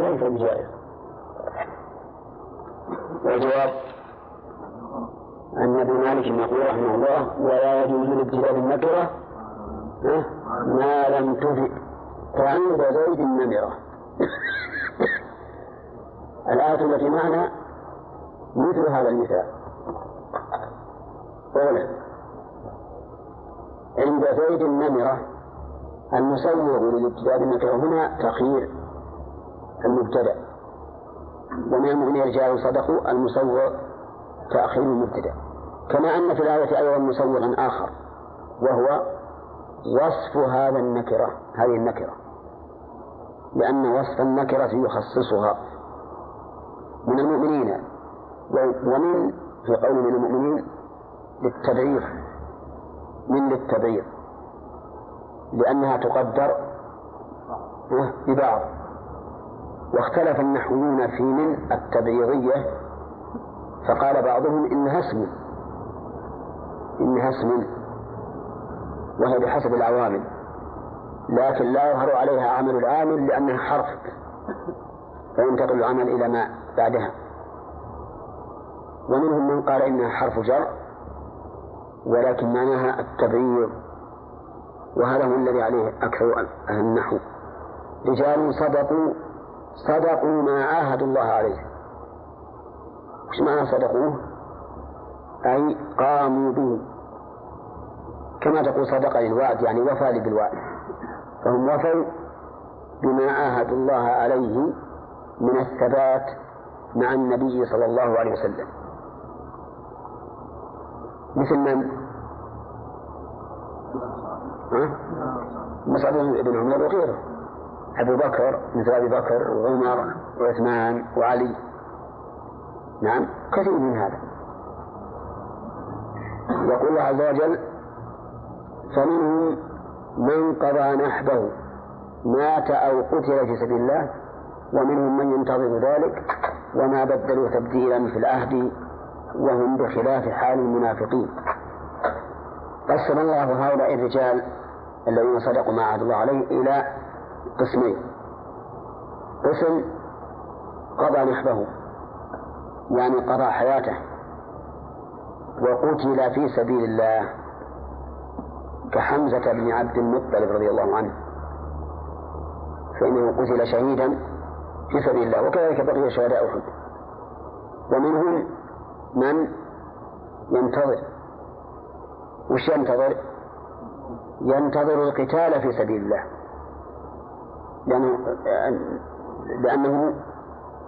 ليس بجائز والجواب؟ أن ابن مالك يقول رحمه الله ولا يجوز الابتداء بالنكرة ما لم تفد فعند زيد النمرة الآية التي معنا مثل هذا المثال. أولا عند زيد النمرة المسوغ للابتداء بالنكرة هنا تخيير المبتدأ. ومن المؤمنين رجال صدقوا المسوغ تأخير المبتدأ. كما أن في الآية أيضا مسوغا آخر وهو وصف هذا النكرة هذه النكرة. لأن وصف النكرة يخصصها من المؤمنين. ومن في قول من المؤمنين للتبعير من للتبعير. لأنها تقدر ببعض. واختلف النحويون في من؟ التبعيضية فقال بعضهم إنها اسم. إنها اسم. وهي بحسب العوامل. لكن لا يظهر عليها عمل العامل لأنها حرف. فينتقل العمل إلى ما بعدها. ومنهم من قال إنها حرف جر ولكن معناها التبعيض وهذا هو الذي عليه أكثر أهل النحو. رجال صدقوا صدقوا ما عاهدوا الله عليه. وش معنى صدقوه؟ أي قاموا به. كما تقول صدق للوعد يعني وفى بالوعد فهم وفوا بما عاهدوا الله عليه من الثبات مع النبي صلى الله عليه وسلم. مثل من؟ مصعب بن عمر وغيره. أبو بكر مثل أبي بكر وعمر وعثمان وعلي. نعم كثير من هذا. يقول الله عز وجل فمنهم من قضى نحبه مات أو قتل في سبيل الله ومنهم من ينتظر ذلك وما بدلوا تبديلا في العهد وهم بخلاف حال المنافقين. قسم الله هؤلاء الرجال الذين صدقوا ما عهد الله عليه إلى قسمين قسم قضى نحبه يعني قضى حياته وقتل في سبيل الله كحمزة بن عبد المطلب رضي الله عنه. فإنه قتل شهيدا في سبيل الله وكذلك بقي شهداء أحد. ومنهم من ينتظر. وش ينتظر؟ ينتظر القتال في سبيل الله. لأنه لأنه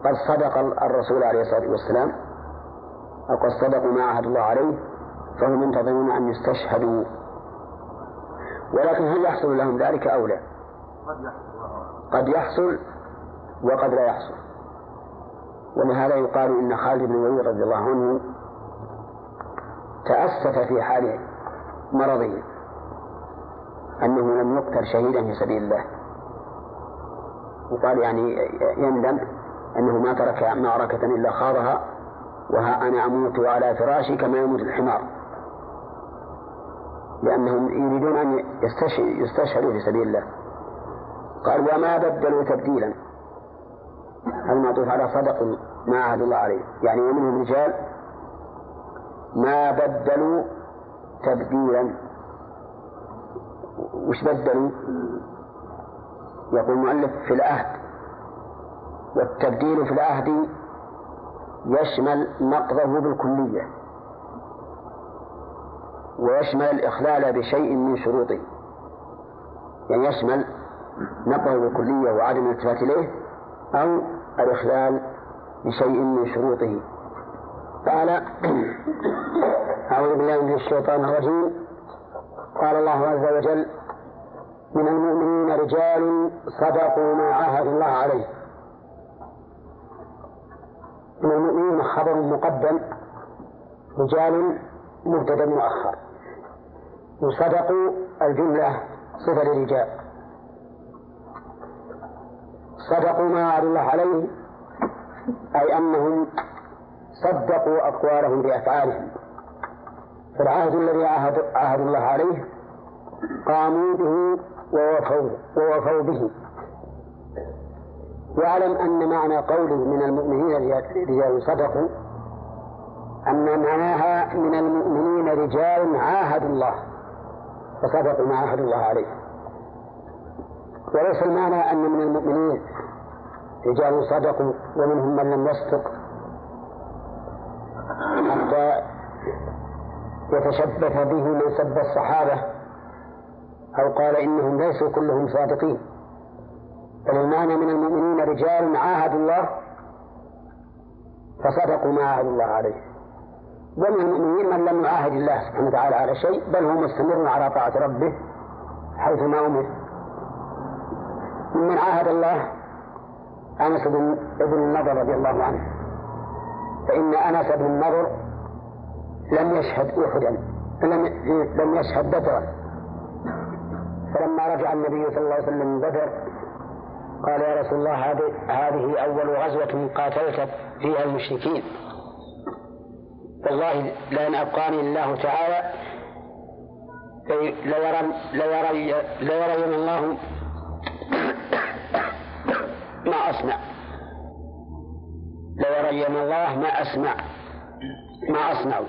قد صدق الرسول عليه الصلاة والسلام أو قد صدقوا ما عهد الله عليه فهم ينتظرون أن يستشهدوا. ولكن هل يحصل لهم ذلك أو لا؟ قد يحصل. وقد لا يحصل. ولهذا يقال إن خالد بن الوليد رضي الله عنه تأسف في حال مرضه أنه لم يقتل شهيدا في سبيل الله. وقال يعني يندم أنه ما ترك معركة إلا خاضها وها أنا أموت على فراشي كما يموت الحمار. لأنهم يريدون أن يستشهدوا في سبيل الله. قال وما بدلوا تبديلا. هل معطوف على صدق ما عهد الله عليه. يعني ومنهم رجال ما بدلوا تبديلا. وش بدلوا؟ يقول المؤلف في العهد والتبديل في العهد يشمل نقضه بالكلية ويشمل الإخلال بشيء من شروطه. يعني يشمل نقضه بالكلية وعدم الالتفات إليه أو الإخلال بشيء من شروطه. قال أعوذ بالله من الشيطان الرجيم. قال الله عز وجل من المؤمنين رجال صدقوا ما عاهدوا الله عليه. من المؤمنين خبر مقدم رجال مبتدأ مؤخر. وصدقوا الجملة صفة للرجال. صدقوا ما عهد الله عليه أي أنهم صدقوا أقوالهم بأفعالهم. فالعهد الذي عهد, عهد الله عليه قاموا به ووفوا ووفوا به. واعلم أن معنى قوله من المؤمنين رجال صدقوا أن معناها من المؤمنين رجال عاهدوا الله فصدقوا ما عاهدوا الله عليه. وليس المعنى أن من المؤمنين رجال صدقوا ومنهم من لم يصدق. حتى يتشبث به من سب الصحابة أو قال إنهم ليسوا كلهم صادقين. بل المعنى من المؤمنين رجال عاهدوا الله فصدقوا ما عاهدوا الله عليه. ومن المؤمنين من لم يعاهد الله سبحانه وتعالى على شيء بل هو مستمر على طاعة ربه حيث ما أمر. ممن عاهد الله أنس بن ابن النضر رضي الله عنه. فإن أنس بن النضر لم يشهد أحدا لم لم يشهد بدرا. فلما رجع النبي صلى الله عليه وسلم من بدر قال يا رسول الله هذه أول غزوة قاتلت فيها المشركين. والله لأن أبقاني الله تعالى ليرين الله ما أصنع. ليرين الله ما أسمع. ما أصنع.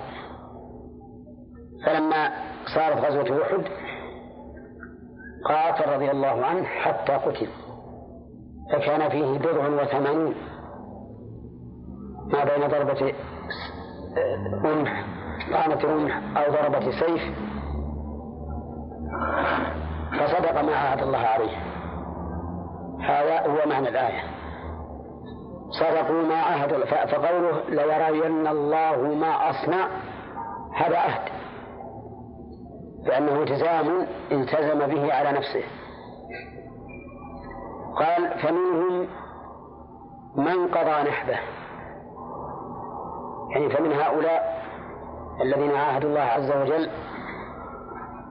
فلما صارت غزوة أحد قاتل رضي الله عنه حتى قتل. فكان فيه بضع وثمانين ما بين ضربة رمح طعنة رمح أو ضربة سيف. فصدق ما عهد الله عليه. هذا هو معنى الآية. صدقوا ما عهد فقوله ليرين الله ما أصنع هذا عهد. لأنه التزام التزم به على نفسه. قال فمنهم من قضى نحبه. يعني فمن هؤلاء الذين عاهدوا الله عز وجل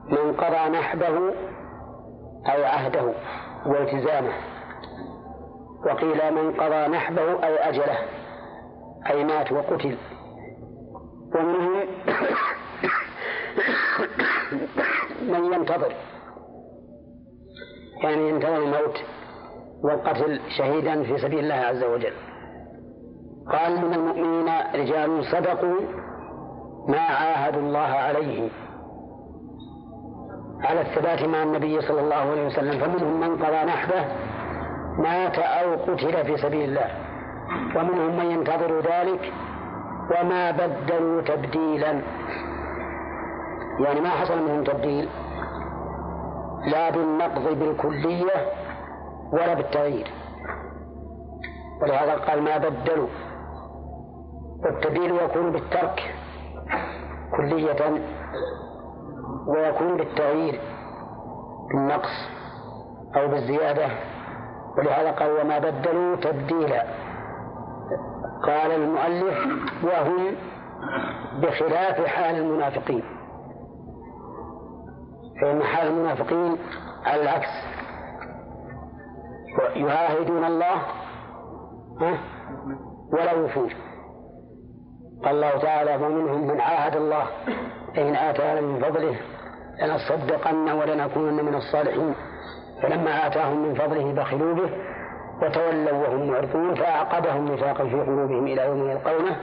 من قضى نحبه أو عهده والتزامه. وقيل من قضى نحبه أو أجله. أي مات وقتل. ومنهم من ينتظر. يعني ينتظر الموت والقتل شهيدا في سبيل الله عز وجل. قال من المؤمنين رجال صدقوا ما عاهدوا الله عليه. على الثبات مع النبي صلى الله عليه وسلم فمنهم من قضى نحبه مات أو قتل في سبيل الله. ومنهم من ينتظر ذلك وما بدلوا تبديلا. يعني ما حصل منهم تبديل. لا بالنقض بالكلية ولا بالتغيير. ولهذا قال ما بدلوا. والتبديل يكون بالترك كلية ويكون بالتغيير بالنقص أو بالزيادة. ولهذا قال وما بدلوا تبديلا. قال المؤلف وهم بخلاف حال المنافقين. فإن حال المنافقين على العكس. يعاهدون الله ولا يوفون قال الله تعالى ومنهم من عاهد الله إن آتانا من فضله لنصدقن ولنكونن من الصالحين. فلما آتاهم من فضله بخلوا به وتولوا وهم معرضون فأعقبهم نفاقا في قلوبهم إلى يوم يلقونه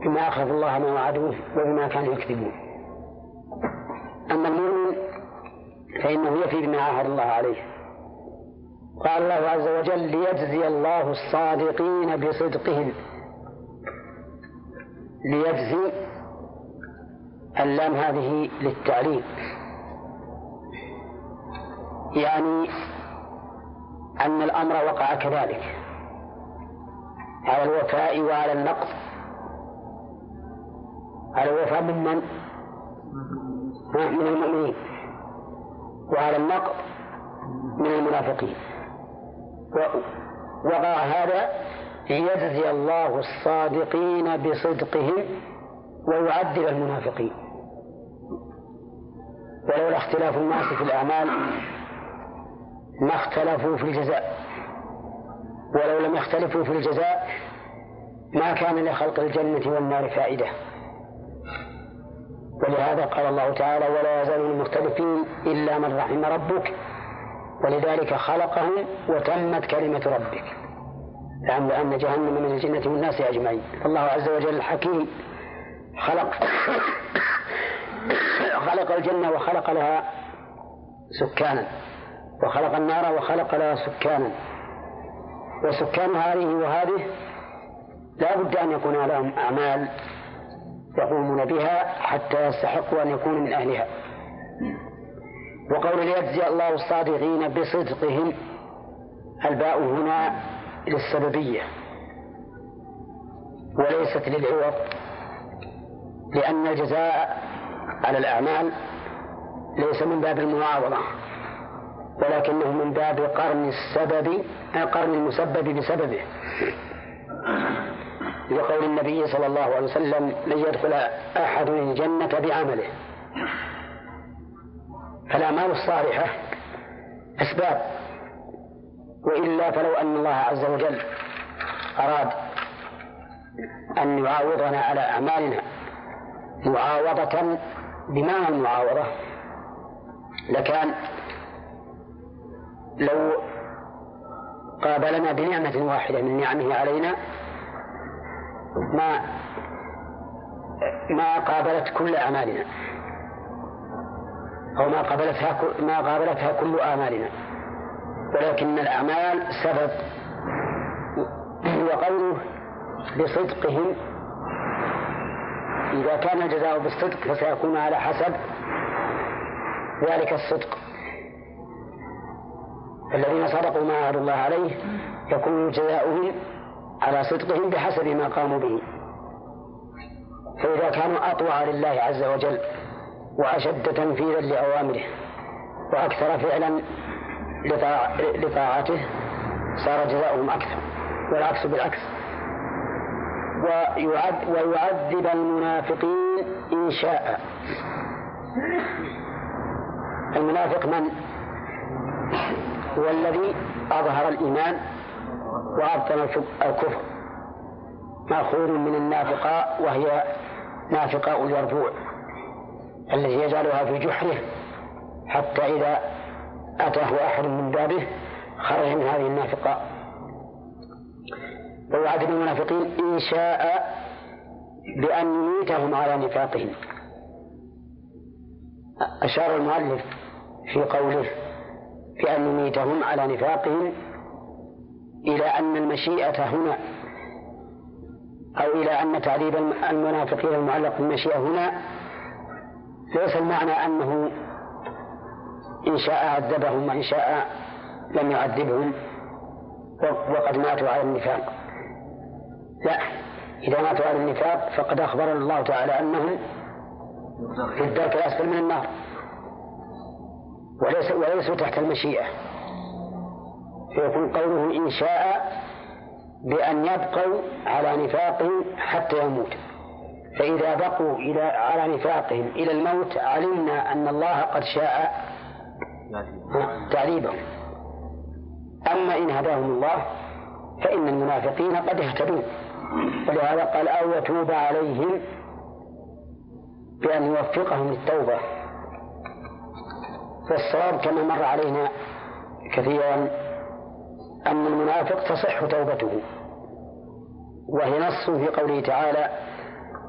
بما أخذ الله ما وعدوه وبما كانوا يكذبون. أما المؤمن فإنه يفي بما عاهد الله عليه. قال الله عز وجل ليجزي الله الصادقين بصدقهم. ليجزي اللام هذه للتعليل يعني أن الأمر وقع كذلك. على الوفاء وعلى النقض على الوفاء من؟ من؟ من المؤمنين وعلى النقض من المنافقين. وقع هذا ليجزي الله الصادقين بصدقهم ويعذب المنافقين. ولولا اختلاف الناس في الأعمال ما اختلفوا في الجزاء. ولو لم يختلفوا في الجزاء ما كان لخلق الجنة والنار فائدة. ولهذا قال الله تعالى ولا يزالون مختلفين إلا من رحم ربك. ولذلك خلقهم وتمت كلمة ربك. لأن جهنم من الجنة والناس أجمعين. الله عز وجل حكيم. خلق خلق الجنة وخلق لها سكانا. وخلق النار وخلق لها سكانا. وسكان هذه وهذه لا بد أن يكون لهم أعمال يقومون بها حتى يستحقوا أن يكونوا من أهلها. وقول ليجزي الله الصادقين بصدقهم الباء هنا للسببية وليست للعوض لأن الجزاء على الأعمال ليس من باب المعاوضة ولكنه من باب قرن السبب قرن المسبب بسببه. لقول النبي صلى الله عليه وسلم لن يدخل أحد الجنة بعمله. فالأعمال الصالحة أسباب وإلا فلو أن الله عز وجل أراد أن يعاوضنا على أعمالنا معاوضة بمعنى المعاوضة لكان لو قابلنا بنعمة واحدة من نعمه علينا ما ما قابلت كل أعمالنا. أو ما قابلتها ما قابلتها كل آمالنا ولكن الأعمال سبب. وقوله بصدقهم. إذا كان الجزاء بالصدق فسيكون على حسب ذلك الصدق. الذين صدقوا ما عهد الله عليه يكون جزاؤهم على صدقهم بحسب ما قاموا به. فإذا كانوا أطوع لله عز وجل وأشد تنفيذا لأوامره وأكثر فعلا لطاعته صار جزاؤهم أكثر والعكس بالعكس. ويعذب المنافقين إن شاء. المنافق من؟ هو الذي أظهر الإيمان وأبطن الكفر. مأخوذ من النافقاء وهي نافقاء اليربوع الذي يجعلها في جحره حتى إذا أتاه أحد من بابه خرج من هذه النافقاء ويعذب المنافقين إن شاء بأن يميتهم على نفاقهم. أشار المؤلف في قوله بأن يميتهم على نفاقهم إلى أن المشيئة هنا أو إلى أن تعذيب المنافقين المعلق بالمشيئة هنا ليس المعنى أنه إن شاء عذبهم وإن شاء لم يعذبهم وقد ماتوا على النفاق. لا إذا ماتوا على النفاق فقد أخبرنا الله تعالى أنهم في الدرك الأسفل من النار وليس وليسوا تحت المشيئة. فيكون قوله إن شاء بأن يبقوا على نفاقهم حتى يموت. فإذا بقوا إلى على نفاقهم إلى الموت علمنا أن الله قد شاء تعذيبهم. أما إن هداهم الله فإن المنافقين قد اهتدوا. ولهذا قال أو يتوب عليهم بأن يوفقهم للتوبة والصواب كما مر علينا كثيرا أن المنافق تصح توبته. وهي نص في قوله تعالى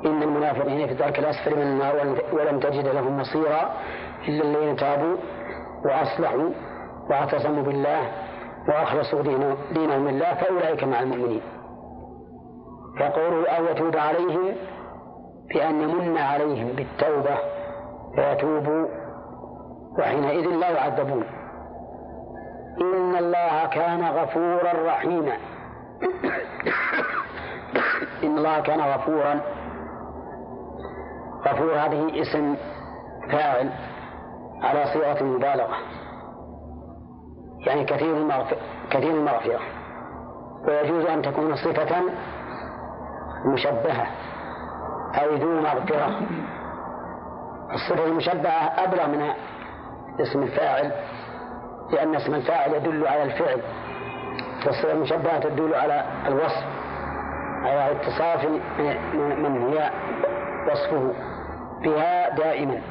إن المنافقين في الدرك الأسفل من النار ولم تجد لهم نصيرا إلا الذين تابوا وأصلحوا واعتصموا بالله وأخلصوا دينهم لله فأولئك مع المؤمنين. فقوله أو يتوب عليهم بأن يمن عليهم بالتوبة فيتوبوا وحينئذ لا يعذبون. إن الله كان غفورا رحيما. إن الله كان غفورا. غفور هذه اسم فاعل على صيغة المبالغة يعني كثير المغفرة كثير المغفرة. ويجوز أن تكون صفة مشبهة أو ذو مغفرة. الصفة المشبهة أبلغ من اسم الفاعل. لأن اسم الفاعل يدل على الفعل والصفة المشبهة تدل على الوصف على اتصاف من هي وصفه بها دائما.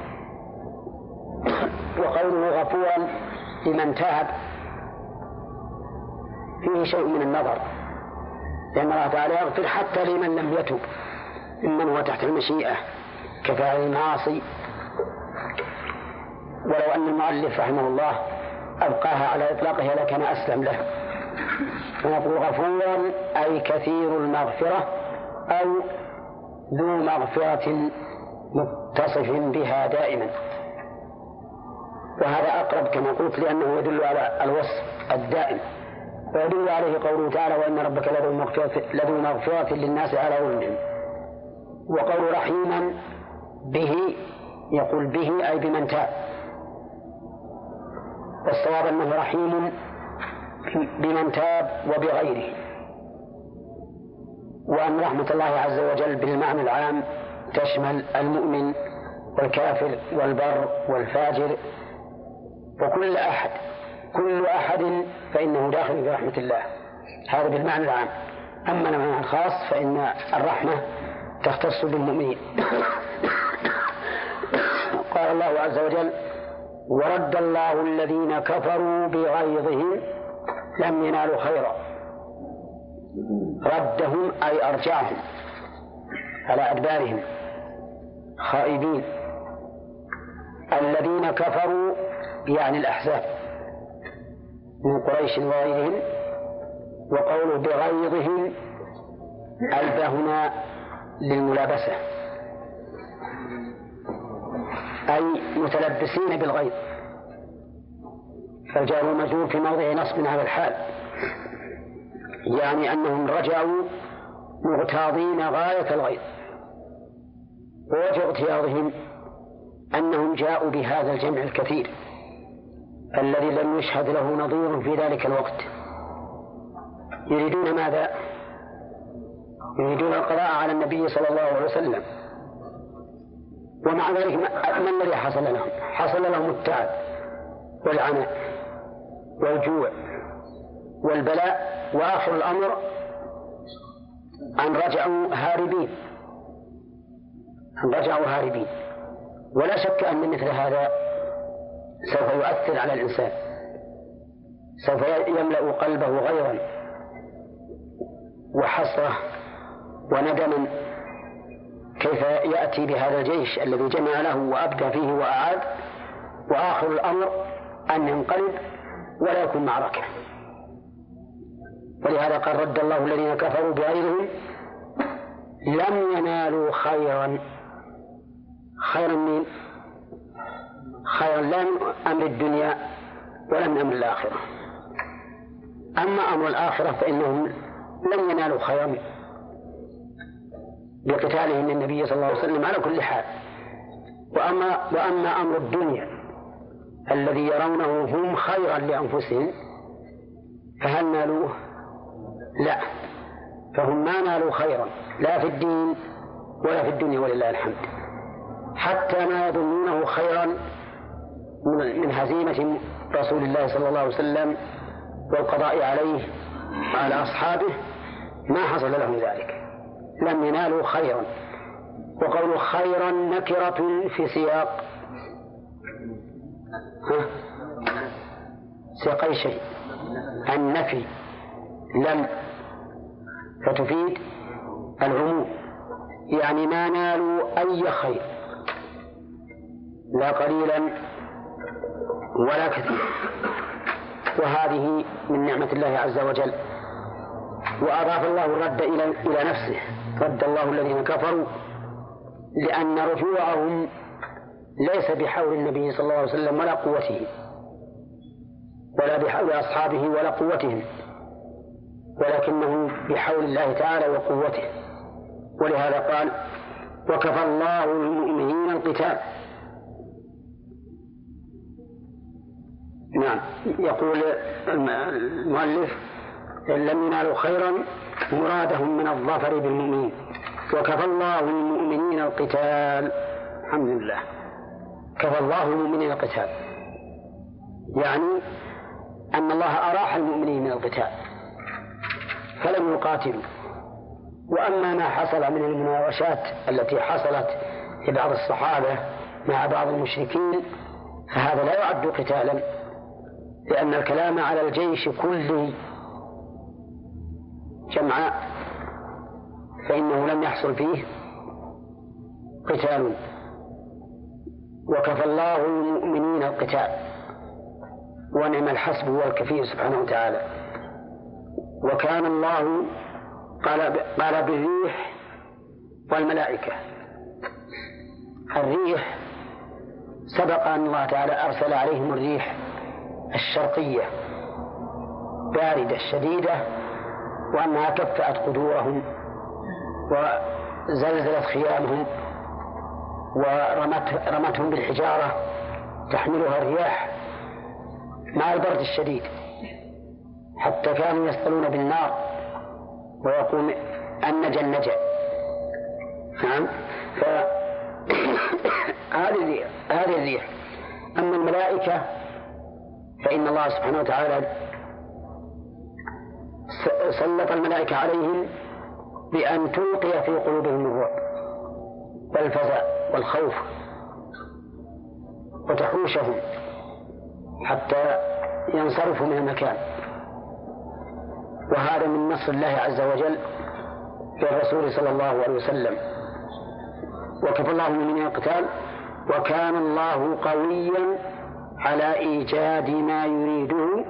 وقوله غفورا لمن تاب فيه شيء من النظر لأن الله تعالى يغفر حتى لمن لم يتب ممن هو تحت المشيئة كفاعل المعاصي ولو أن المؤلف رحمه الله أبقاها على إطلاقها لكان أسلم له. ونقول غفورا أي كثير المغفرة أو ذو مغفرة متصف بها دائما. وهذا أقرب كما قلت لأنه يدل على الوصف الدائم. ويدل عليه قوله تعالى وإن ربك لذو مغفرة, لذو مغفرة للناس على ظلمهم. وقول رحيما به يقول به أي بمن تاب. والصواب أنه رحيم بمن تاب وبغيره. وأن رحمة الله عز وجل بالمعنى العام تشمل المؤمن والكافر والبر والفاجر وكل أحد كل أحد فإنه داخل في رحمة الله. هذا بالمعنى العام. أما المعنى الخاص فإن الرحمة تختص بالمؤمنين. قال الله عز وجل ورد الله الذين كفروا بغيظهم لم ينالوا خيرا. ردهم أي أرجعهم على أدبارهم. خائبين. الذين كفروا يعني الأحزاب. من قريش وغيرهم. وقوله بغيظهم ألبى هنا للملابسة. أي متلبسين بالغيظ. فالجار المجرور في موضع نصب على الحال. يعني أنهم رجعوا مغتاظين غاية الغيظ. ووجه اغتياظهم أنهم جاءوا بهذا الجمع الكثير. الذي لم يشهد له نظير في ذلك الوقت. يريدون ماذا؟ يريدون القضاء على النبي صلى الله عليه وسلم. ومع ذلك ما الذي حصل لهم؟ حصل لهم التعب والعناء والجوع والبلاء وآخر الأمر أن رجعوا هاربين. أن رجعوا هاربين. ولا شك أن مثل هذا سوف يؤثر على الإنسان. سوف يملأ قلبه غيرا وحسرة وندما. كيف يأتي بهذا الجيش الذي جمع له وأبدى فيه وأعاد؟ وآخر الأمر أن ينقلب ولا يكون معركة ولهذا قال رد الله الذين كفروا بغيرهم لم ينالوا خيرا. خيرا من؟ خيرا لا من أمر الدنيا ولا من أمر الآخرة. أما أمر الآخرة فإنهم لم ينالوا خيرا. بقتالهم النبي صلى الله عليه وسلم على كل حال. وأما وأما أمر الدنيا الذي يرونه هم خيرا لأنفسهم فهل نالوه؟ لا. فهم ما نالوا خيرا لا في الدين ولا في الدنيا ولله الحمد. حتى ما يظنونه خيرا من هزيمة رسول الله صلى الله عليه وسلم والقضاء عليه وعلى أصحابه ما حصل لهم ذلك. لم ينالوا خيرا. وقول خيرا نكرة في سياق. سياق أي شيء؟ النفي. لم. فتفيد العموم. يعني ما نالوا أي خير. لا قليلا ولا كثيرا. وهذه من نعمة الله عز وجل. وأضاف الله الرد إلى إلى نفسه. رد الله الذين كفروا لأن رجوعهم ليس بحول النبي صلى الله عليه وسلم ولا قوته ولا بحول أصحابه ولا قوتهم ولكنه بحول الله تعالى وقوته. ولهذا قال وكفى الله المؤمنين القتال. نعم يقول المؤلف لم ينالوا خيرا مرادهم من الظفر بالمؤمنين. وكفى الله المؤمنين القتال. الحمد لله. كفى الله المؤمنين القتال. يعني أن الله أراح المؤمنين من القتال. فلم يقاتلوا. وأما ما حصل من المناوشات التي حصلت لبعض الصحابة مع بعض المشركين فهذا لا يعد قتالا. لأن الكلام على الجيش كله جمع فإنه لم يحصل فيه قتال. وكفى الله المؤمنين القتال. ونعم الحسب هو الكفيل سبحانه وتعالى. وكان الله قال قال بالريح والملائكة. الريح سبق أن الله تعالى أرسل عليهم الريح الشرقية باردة شديدة وأنها كفأت قدورهم وزلزلت خيامهم ورمت رمتهم بالحجارة تحملها الرياح مع البرد الشديد حتى كانوا يسألون بالنار ويقول النجا النجا نعم. فهذه هذه الريح. أما الملائكة فإن الله سبحانه وتعالى سلط الملائكة عليهم بأن تلقي في قلوبهم الرعب والفزع والخوف وتحوشهم حتى ينصرفوا من المكان. وهذا من نصر الله عز وجل في الرسول صلى الله عليه وسلم. وكفى الله من القتال وكان الله قويا على إيجاد ما يريده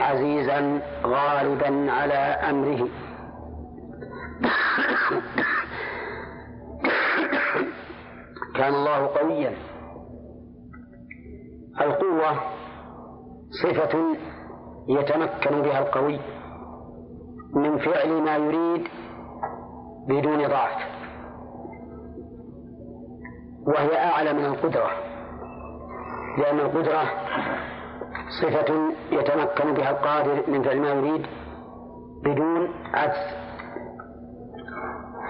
عزيزا غالبا على أمره. كان الله قويا. القوة صفة يتمكن بها القوي من فعل ما يريد بدون ضعف وهي أعلى من القدرة لأن القدرة صفة يتمكن بها القادر من فعل ما يريد بدون عجز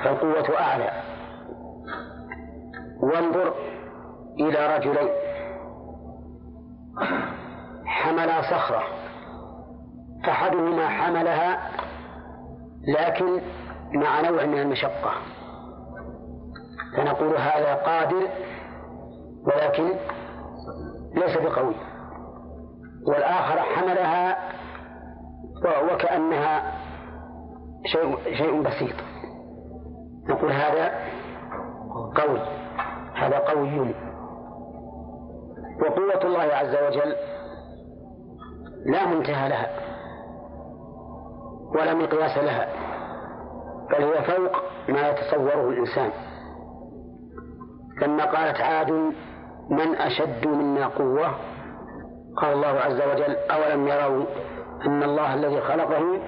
فالقوة أعلى. وانظر إلى رجلين. حملا صخرة. أحدهما حملها لكن مع نوع من المشقة. فنقول هذا قادر ولكن ليس بقوي. والآخر حملها وكأنها شيء شيء بسيط. نقول هذا قوي هذا قوي وقوة الله عز وجل لا منتهى لها ولا مقياس لها بل هي فوق ما يتصوره الإنسان. لما قالت عاد من أشد منا قوة قال الله عز وجل أولم يروا أن الله الذي خلقهم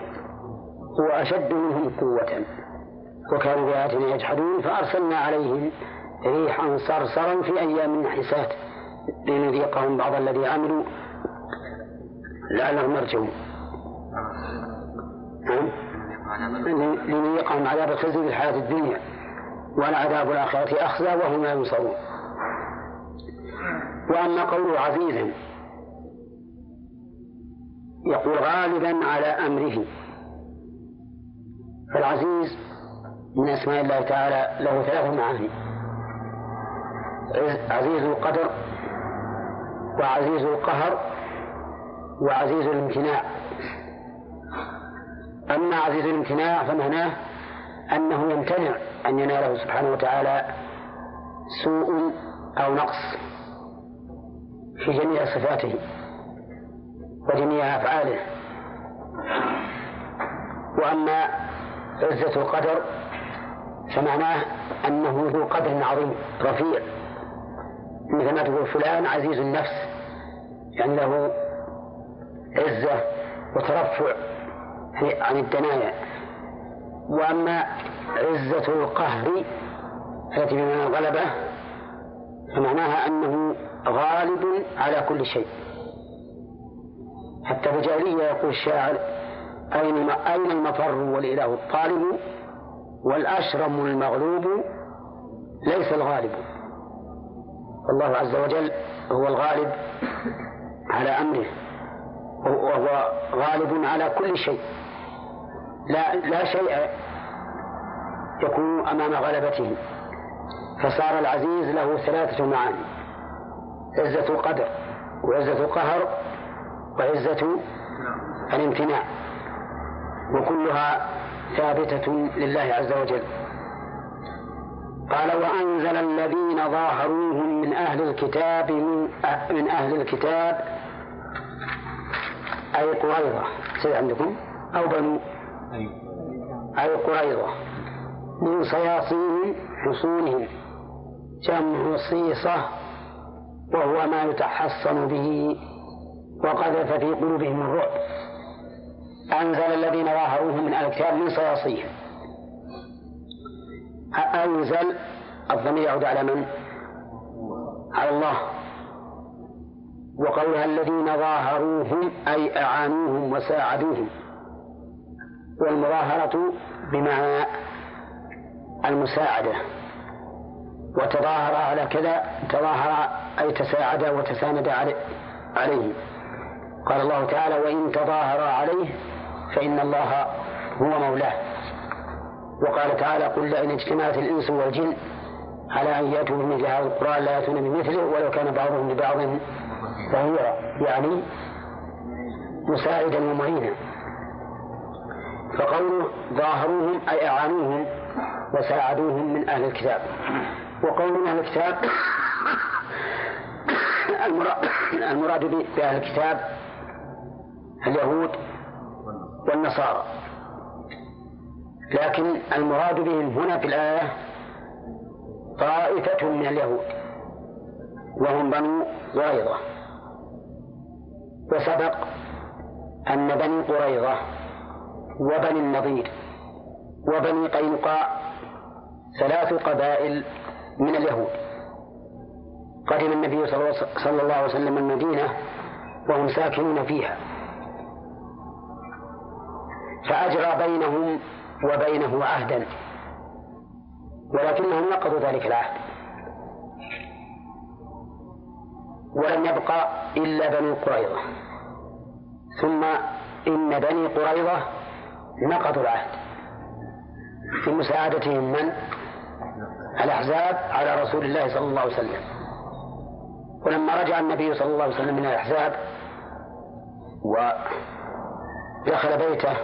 هو أشد منهم قوة. وكانوا بآياتنا يجحدون فأرسلنا عليهم ريحا صرصرا في أيام نحسات لنذيقهم بعض الذي عملوا لعلهم يرجعون. نعم. لنذيقهم عذاب الخزي في الحياة الدنيا ولعذاب الآخرة أخزى وهم لا ينصرون. وأما قوله عزيزا يقول غالبا على أمره. فالعزيز من أسماء الله تعالى له ثلاث معاني. عزيز القدر وعزيز القهر وعزيز الامتناع. أما عزيز الامتناع فمعناه أنه يمتنع أن يناله سبحانه وتعالى سوء أو نقص في جميع صفاته. وجميع أفعاله. وأما عزة القدر فمعناه أنه ذو قدر عظيم رفيع. مثل ما تقول فلان عزيز النفس يعني له عزة وترفع عن الدنايا. وأما عزة القهر التي بمعنى الغلبة فمعناها أنه غالب على كل شيء. حتى في الجاهلية يقول الشاعر أين أين المفر والإله الطالب والأشرم المغلوب ليس الغالب؟ الله عز وجل هو الغالب على أمره وهو غالب على كل شيء. لا لا شيء يكون أمام غلبته. فصار العزيز له ثلاثة معاني عزة القدر وعزة القهر وعزة الامتناع وكلها ثابتة لله عز وجل. قال وأنزل الذين ظاهروهم من أهل الكتاب من, من أهل الكتاب أي قريضة سيد عندكم؟ أو بنو؟ أي. قريضة من صياصيهم حصونهم. جمع صيصة وهو ما يتحصن به وقذف في قلوبهم الرعب. أنزل الذين ظاهروهم من ألكتاب من صياصيهم أنزل الضمير يعود على من؟ على الله. وقولها الذين ظاهروهم أي أعانوهم وساعدوهم. والمظاهرة بمعنى المساعدة. وتظاهر على كذا تظاهر أي تساعد وتساند عليه قال الله تعالى وإن تظاهر عليه فإن الله هو مولاه. وقال تعالى قل لئن اجتمعت الإنس والجن على أن يأتوا بمثل هذا القرآن لا يأتون بمثله ولو كان بعضهم لبعض ظهيرا يعني مساعدا ومعينا. فقوله ظاهروهم أي أعانوهم وساعدوهم من أهل الكتاب. وقول من أهل الكتاب المراد بأهل الكتاب اليهود والنصارى. لكن المراد بهم هنا في الآية طائفة من اليهود وهم بنو قريظة. وسبق أن بني قريظة وبني النضير وبني قينقاع ثلاث قبائل من اليهود. قدم النبي صلى الله عليه وسلم المدينة وهم ساكنون فيها. فأجرى بينهم وبينه عهدا. ولكنهم نقضوا ذلك العهد. ولم يبقى إلا بني قريظة. ثم إن بني قريظة نقضوا العهد. في مساعدتهم من؟ الأحزاب على رسول الله صلى الله عليه وسلم. ولما رجع النبي صلى الله عليه وسلم من الأحزاب ودخل بيته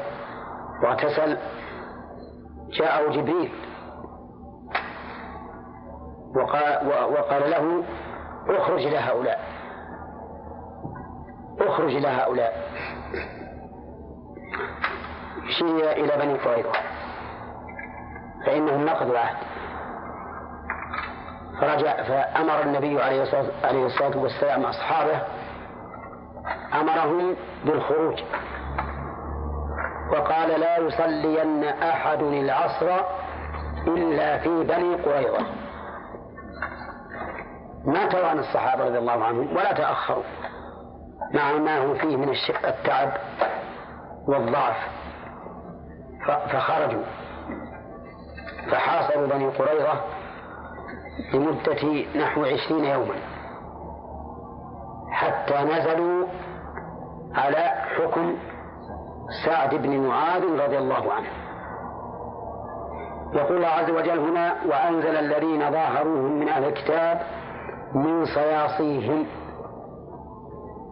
واغتسل جاءه جبريل. وقال, وقال له اخرج إلى هؤلاء. اخرج إلى هؤلاء. شيء إلى بني قريظة. فإنهم نقضوا العهد فرجع فأمر النبي عليه الصلاة والسلام أصحابه أمرهم بالخروج. وقال لا يصلين أحد العصر إلا في بني قريظة. ما توانى الصحابة رضي الله عنهم ولا تأخروا. مع ما هم فيه من التعب والضعف. فخرجوا. فحاصروا بني قريظة لمدة نحو عشرين يوما. حتى نزلوا على حكم سعد بن معاذ رضي الله عنه. يقول الله عز وجل هنا وأنزل الذين ظاهروهم من أهل الكتاب من صياصيهم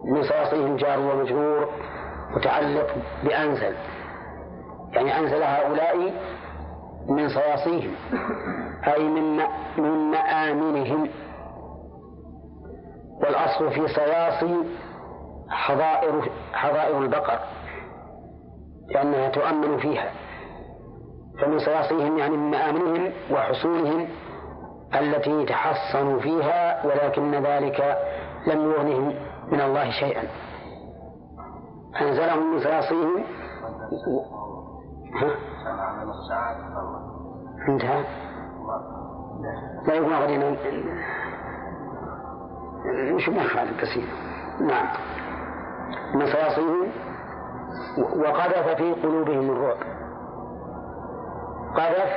من صياصيهم جار ومجرور متعلق بأنزل يعني أنزل هؤلاء من صياصيهم أي من من مآمنهم. والأصل في صياصي حظائر حظائر البقر. لأنها تؤمن فيها. فمن صياصيهم يعني من مآمنهم وحصولهم التي يتحصن فيها ولكن ذلك لم يغنهم من الله شيئا. أنزلهم من صياصيهم انتهى. لا يكون غدينا مش ما خالد كثير نعم. من صياصيهم وقذف في قلوبهم الرعب قذف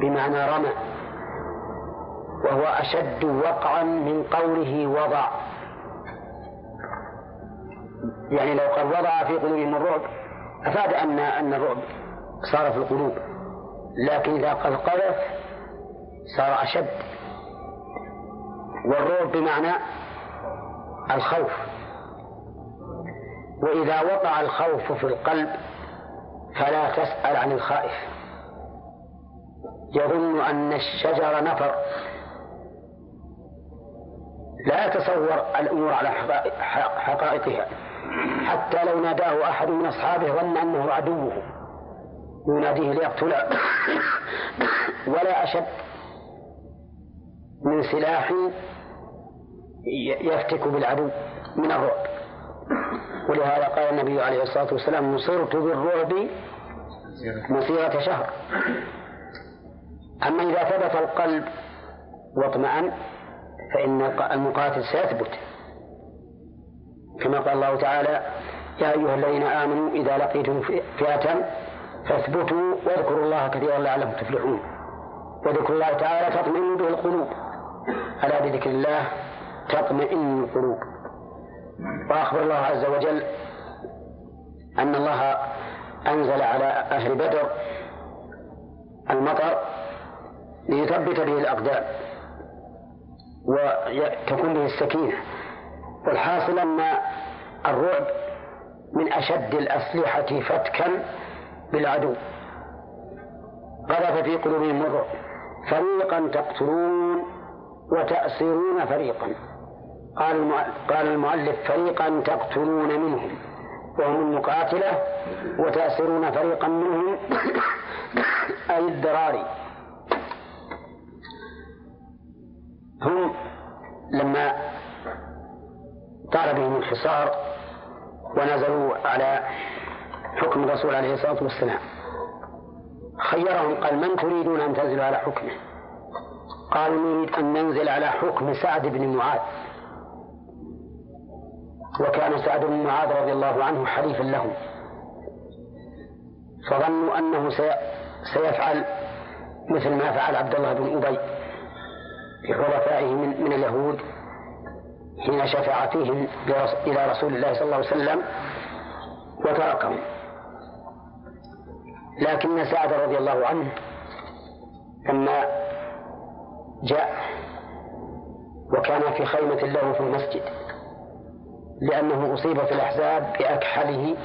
بمعنى رمى. وهو أشد وقعا من قوله وضع. يعني لو قد وضع في قلوبهم الرعب أفاد أن أن الرعب صار في القلوب. لكن إذا قد قذف صار أشد. والرعب بمعنى الخوف. وإذا وقع الخوف في القلب فلا تسأل عن الخائف. يظن أن الشجر نفر. لا يتصور الأمور على حقائقها. حتى لو ناداه أحد من أصحابه ظن أنه عدوه. يناديه ليقتله. ولا أشد من سلاح يفتك بالعدو من الرعب. ولهذا قال النبي عليه الصلاة والسلام نصرت بالرعب مسيرة شهر. أما إذا ثبت القلب واطمأن فإن المقاتل سيثبت. كما قال الله تعالى يا أيها الذين آمنوا إذا لقيتم فئة فاثبتوا واذكروا الله كثيرا لعلكم تفلحون. وذكر الله تعالى تطمئن به القلوب. ألا بذكر الله تطمئن القلوب؟ وأخبر الله عز وجل أن الله أنزل على أهل بدر المطر ليثبت به الأقدام وتكون به السكينة والحاصل أن الرعب من أشد الأسلحة فتكا بالعدو. قذف في قلوبهم الرعب. فريقا تقتلون وتأسرون فريقا. قال قال المؤلف فريقا تقتلون منهم وهم المقاتلة وتأسرون فريقا منهم أي الذراري هم لما طال بهم الحصار ونزلوا على حكم الرسول عليه الصلاة والسلام خيرهم قال من تريدون أن تنزلوا على حكمه؟ قالوا نريد أن ننزل على حكم سعد بن معاذ. وكان سعد بن معاذ رضي الله عنه حليفا لهم فظنوا أنه سيفعل مثل ما فعل عبد الله بن أبي في حلفائه من, من اليهود حين شفع فيهم إلى رسول الله صلى الله عليه وسلم وتركهم. لكن سعد رضي الله عنه لما جاء وكان في خيمة له في المسجد لأنه أصيب في الأحزاب بأكحله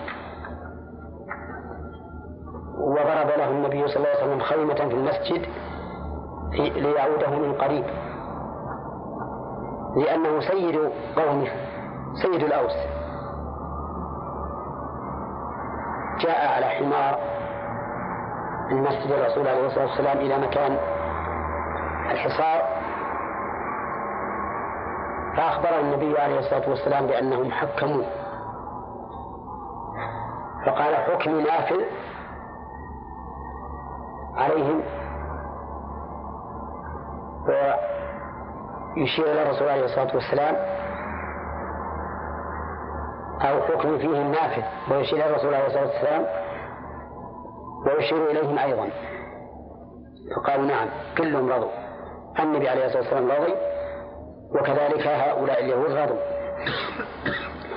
وضرب له النبي صلى الله عليه وسلم خيمة في المسجد ليعوده من قريب. لأنه سيد قومه سيد الأوس. جاء على حمار من مسجد الرسول عليه الصلاة والسلام إلى مكان الحصار. فأخبر النبي عليه الصلاة والسلام بأنهم حكموا. فقال حكمي نافذ عليهم. ويشير إلى الرسول عليه الصلاة والسلام أو حكم فيهم نافذ ويشير إلى الرسول عليه الصلاة والسلام ويشير إليهم أيضا. فقالوا نعم كلهم رضوا. النبي عليه الصلاة والسلام رضي. وكذلك هؤلاء اليهود رضوا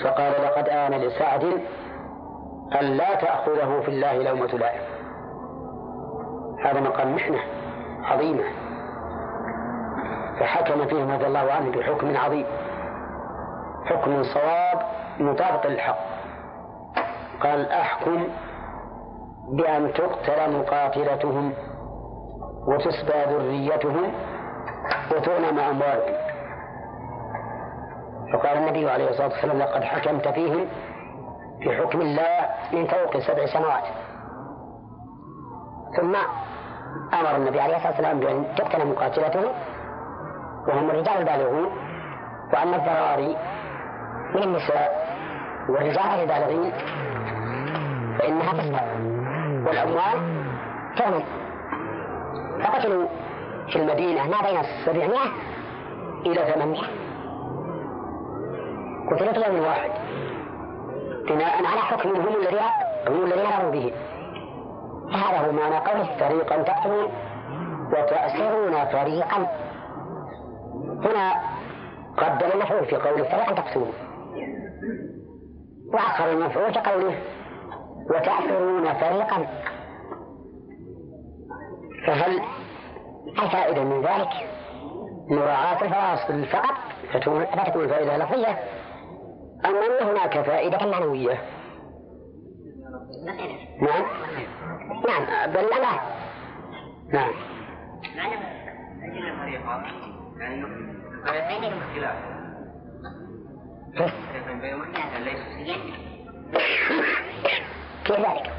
فقال لقد آن لسعد أن لا تأخذه في الله لومة لائم. هذا مقام محنة عظيمة. فحكم فيهم رضي الله عنه بحكم عظيم. حكم صواب مطابق للحق. قال أحكم بأن تقتل مقاتلتهم وتسبى ذريتهم وتغنم أموالهم. فقال النبي عليه الصلاة والسلام لقد حكمت فيهم في حكم الله من فوق سبع سماوات ثم أمر النبي عليه الصلاة والسلام بأن تقتل مقاتلته وهم الرجال البالغون وأما الذراري من النساء والرجال البالغين فإنها تسبق والأموال تغنم فقتلوا في المدينة ما بين 700 إلى 800 وثلاثة يوم واحد بناء على حكمهم الذي هم الذي يروا به. هذا هو معنى قوله فريقا تقتلون وتأسرون فريقا. هنا قدم المفعول في قوله فريقا تقتلون. وأخر المفعول في قوله وتأسرون فريقا. فهل الفائدة من ذلك؟ مراعاة الفواصل فقط فتكون الفائدة لفظية. أم أن هناك فائدة معنوية؟ نعم. نعم. بل لا. نعم. كيف ذلك؟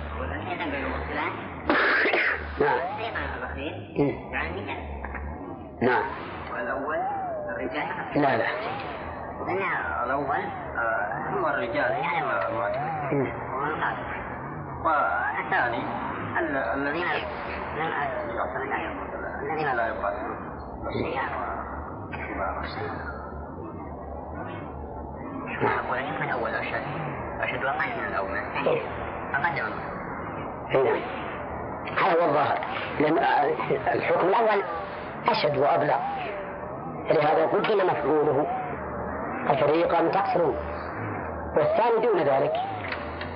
نعم. يعني نعم. والأول الرجال لا. لا الأول هو الرجال والثاني الذين الذين لا يقاتلون. أقول من الأول أشهد أشهد وقع من الأول أقدم. نعم هذا هو الظاهر. لأن الحكم الأول أشد وأبلغ. لهذا قدم مفعوله. فريقا تقصرون. والثاني دون ذلك.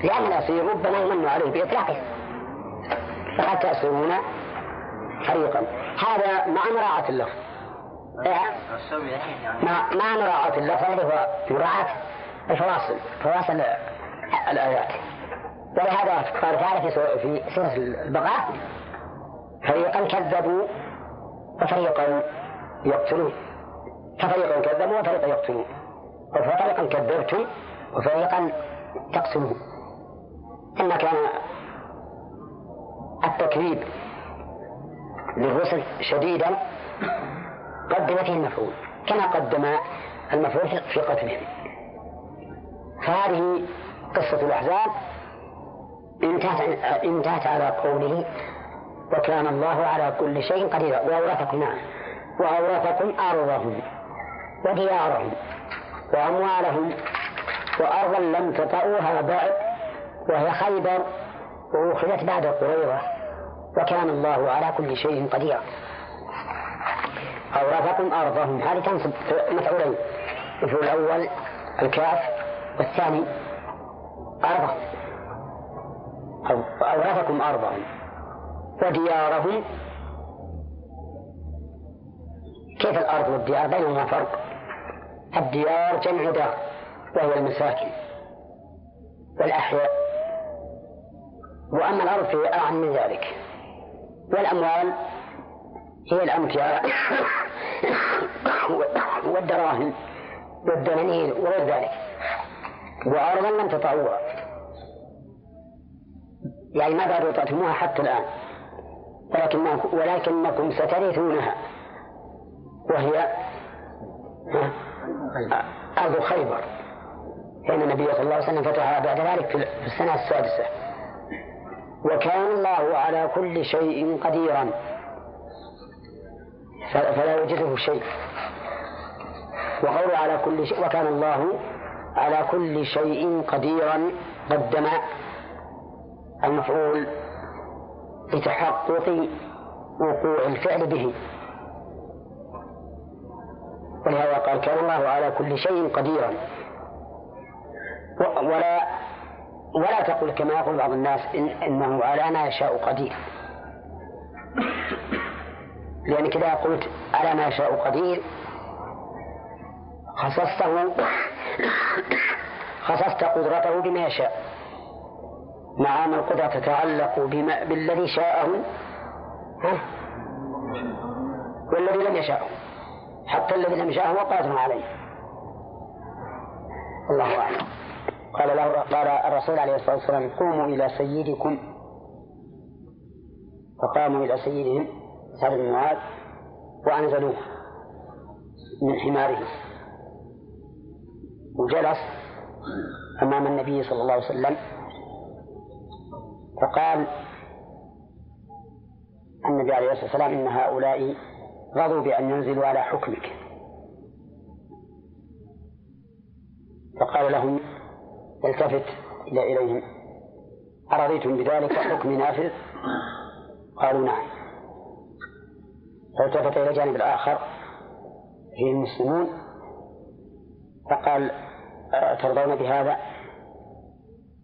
لأن الأصيل ربما يمن عليه بإطلاقه. فقد تأسرون فريقا. هذا مع مراعاة اللفظ. مع مع مراعاة اللفظ هو مراعاة الفواصل فواصل الآيات. ولهذا قال تعالى في سورة البقرة. فريقا كذبوا وفريقا يقتلون. ففريقا كذبوا وفريقا يقتلون. وفريقا كذبتم وفريقا تقسمون إن كان التكذيب للرسل شديدا قدم فيه المفعول كما قدم المفعول في قتلهم. فهذه قصة الأحزاب انتهت انتهت على قوله وكان الله على كل شيء قديرا. وأورثكم نعم. وأورثكم أرضهم وديارهم. وأموالهم وأرضا لم تطئوها بعد وهي خيبر وأخذت بعد قريظة وكان الله على كل شيء قدير. أورثكم أرضهم. هذه تنصب مفعولين المفعول الأول الكاف والثاني أرضهم أورثكم أرضهم. وديارهم. كيف الأرض والديار؟ بينهما فرق. الديار جمع دار وهي المساكن والأحياء. وأما الأرض فهي أعم من ذلك. والأموال هي الأمتعة والدراهم والدنانير وغير ذلك. وأرضا لم تطعوها. يعني ما بعد وطأتموها حتى الآن. ولكن ولكنكم سترثونها. وهي أرض خيبر. فإن النبي صلى الله عليه وسلم فتحها بعد ذلك في السنة السادسة. وكان الله على كل شيء قديرا. فلا يوجده شيء. وقول على كل شيء وكان الله على كل شيء قديرا. قدم المفعول لتحقق وقوع الفعل به. ولهذا قال كان الله على كل شيء قديرا. ولا ولا تقل كما يقول بعض الناس إن إنه على ما يشاء قدير. لأن كذا قلت على ما يشاء قدير. خصصته خصصت قدرته بما يشاء. مع أن القدرة تتعلق بما بالذي شاءه. والذي لم يشاءه. حتى الذي لم يشاءه قادر عليه. الله أعلم. قال له قال الرسول عليه الصلاة والسلام قوموا إلى سيدكم. فقاموا إلى سيدهم سعد بن معاذ وأنزلوه من حماره. وجلس أمام النبي صلى الله عليه وسلم. فقال النبي عليه الصلاة والسلام إن هؤلاء رضوا بأن ينزلوا على حكمك. فقال لهم التفت إلى إليهم. أرضيتم بذلك حكم نافذ؟ قالوا نعم. فالتفت إلى الجانب الآخر فيه المسلمون. فقال ترضون بهذا؟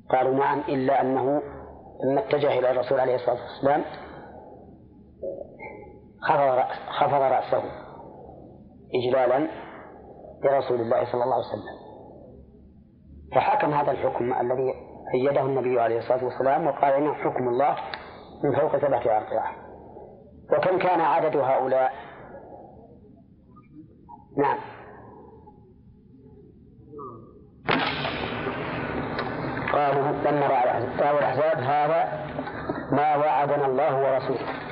قالوا نعم إلا أنه لما اتجه إلى الرسول عليه الصلاة والسلام. خفض, رأس خفض رأسه إجلالا لرسول الله صلى الله عليه وسلم. فحكم هذا الحكم الذي أيده النبي عليه الصلاة والسلام وقال إنه حكم الله من فوق سبعة أرض وكم كان عدد هؤلاء؟ نعم. قالوا لما رأوا الأحزاب هذا ما وعدنا الله ورسوله.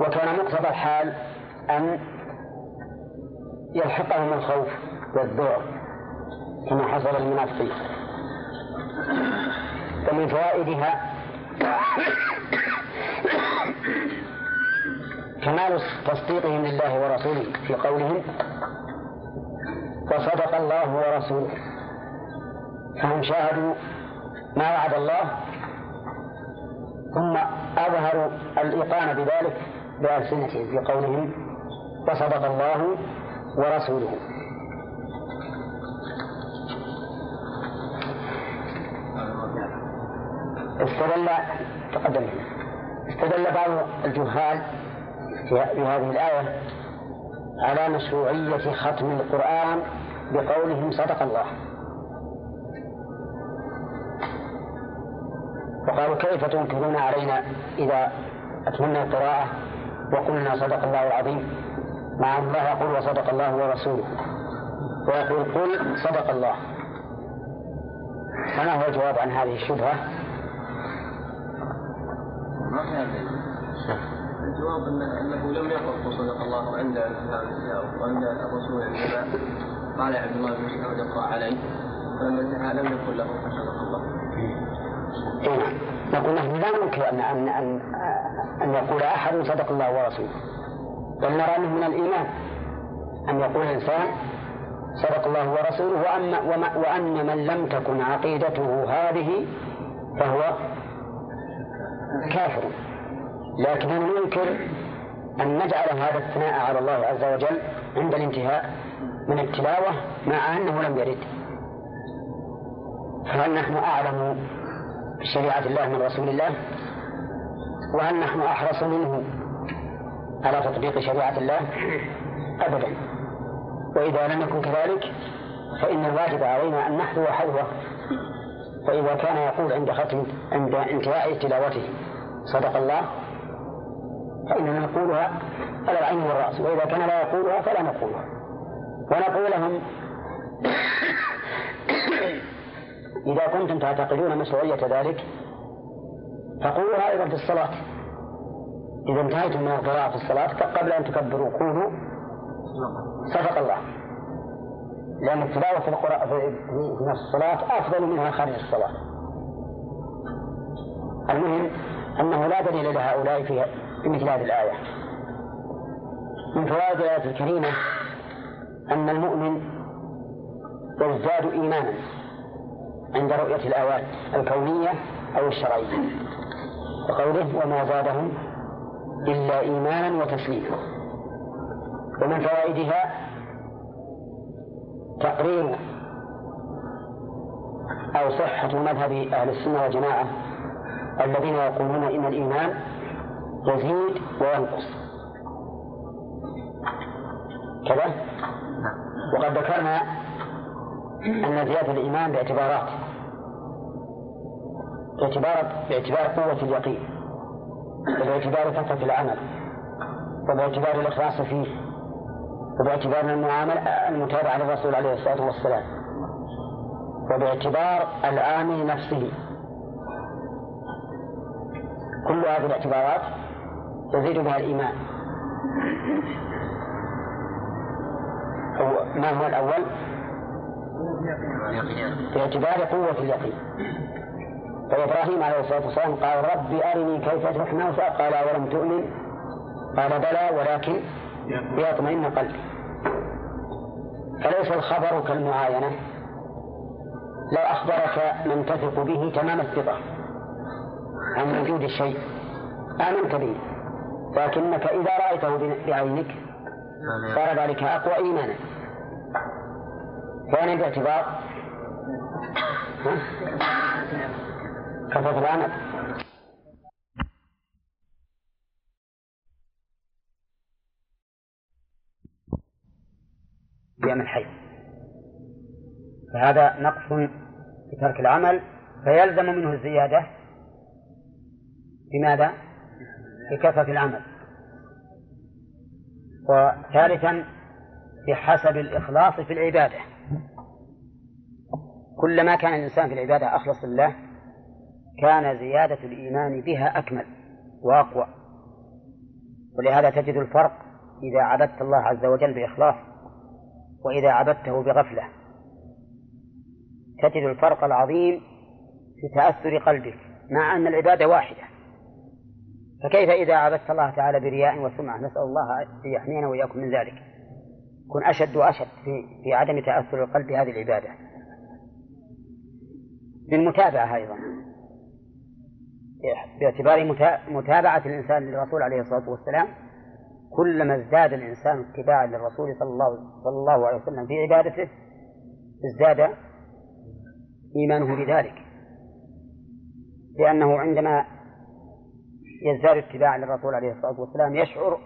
وكان مقتضى الحال أن يلحقهم الخوف والذعر كما حصل للمنافقين. ومن فوائدها كمال تصديقهم لله ورسوله في قولهم وصدق الله ورسوله فهم شاهدوا ما وعد الله ثم أظهروا الإيقان بذلك بألسنتهم في قولهم وصدق الله ورسوله. استدل تقدم. استدل بعض الجهال في هذه الآية على مشروعية ختم القرآن بقولهم صدق الله. وقالوا كيف تنكرون علينا إذا أتمنى القراءة؟ وقلنا صدق الله العظيم. مع الله يقول وصدق الله ورسوله. ويقول قل صدق الله. فما هو الجواب عن هذه الشبهة؟ ما الجواب أنه لم يقل صدق الله عند وعند الرسول عندما قال عبد الله بن مسعود اقرأ عليه. فلما انتهى لم يقل له صدق الله. نقول نحن لا ننكر ان ان ان أن يقول أحد صدق الله ورسوله. بل نرى أنه من الإيمان أن يقول الانسان صدق الله ورسوله وأن, وأن من لم تكن عقيدته هذه فهو كافر. لكننا ننكر أن نجعل هذا الثناء على الله عز وجل عند الانتهاء من التلاوة مع أنه لم يرد؟ فهل نحن أعلم بشريعة الله من رسول الله وهل نحن أحرص منه على تطبيق شريعة الله أبدا. وإذا لم يكن كذلك فإن الواجب علينا أن نحذو حذوه. فإذا كان يقول عند ختم عند انتهاء تلاوته صدق الله فإننا نقولها على العين والرأس. وإذا كان لا يقولها فلا نقولها. ونقول لهم إذا كنتم تعتقدون مشروعية ذلك فقولوها أيضا في الصلاة. إذا انتهيتم من القراءة في الصلاة فقبل أن تكبروا قولوا صدق الله. لأن التلاوة في القراءة في الصلاة أفضل منها خارج الصلاة. المهم أنه لا دليل لهؤلاء في مثل هذه الآية. من فوائد الآية الكريمة أن المؤمن يزداد إيمانا. عند رؤية الآيات الكونية أو الشرعية. وقوله وما زادهم إلا إيمانا وتسليما. ومن فوائدها تقرير أو صحة مذهب أهل السنة والجماعة الذين يقولون إن الإيمان يزيد وينقص. كذا؟ وقد ذكرنا أن زيادة الإيمان باعتبارات. باعتبار باعتبار قوة اليقين. وباعتبار كثرة العمل. وباعتبار الإخلاص فيه. وباعتبار المعاملة المتابعة للرسول عليه الصلاة والسلام. وباعتبار العامل نفسه. كل هذه الاعتبارات يزيد بها الإيمان. ما هو الأول؟ باعتبار قوة اليقين. فإبراهيم عليه الصلاة والسلام قال ربي أرني كيف تحيي الموتى قال ولم تؤمن؟ قال بلى ولكن ليطمئن قلبي. فليس الخبر كالمعاينة. لو أخبرك من تثق به تمام الثقة. عن وجود الشيء. آمنت به. لكنك إذا رأيته بعينك صار ذلك أقوى إيمانا. ثانيا باعتبار كثرة العمل قيام الحي فهذا نقص في ترك العمل فيلزم منه الزيادة. بماذا؟ بكثرة العمل. وثالثا بحسب الإخلاص في العبادة. كلما كان الإنسان في العبادة أخلص لله كان زيادة الإيمان بها أكمل وأقوى. ولهذا تجد الفرق إذا عبدت الله عز وجل بإخلاص وإذا عبدته بغفلة. تجد الفرق العظيم في تأثر قلبك مع أن العبادة واحدة. فكيف إذا عبدت الله تعالى برياء وسمعة؟ نسأل الله أن يحمينا وإياكم من ذلك. كن أشد وأشد في, في عدم تأثر القلب بهذه العبادة. بالمتابعة أيضا. باعتبار متابعة الإنسان للرسول عليه الصلاة والسلام كلما ازداد الإنسان اتباعا للرسول صلى الله, صلى الله عليه وسلم في عبادته ازداد إيمانه بذلك. لأنه عندما يزداد اتباعا للرسول عليه الصلاة والسلام يشعر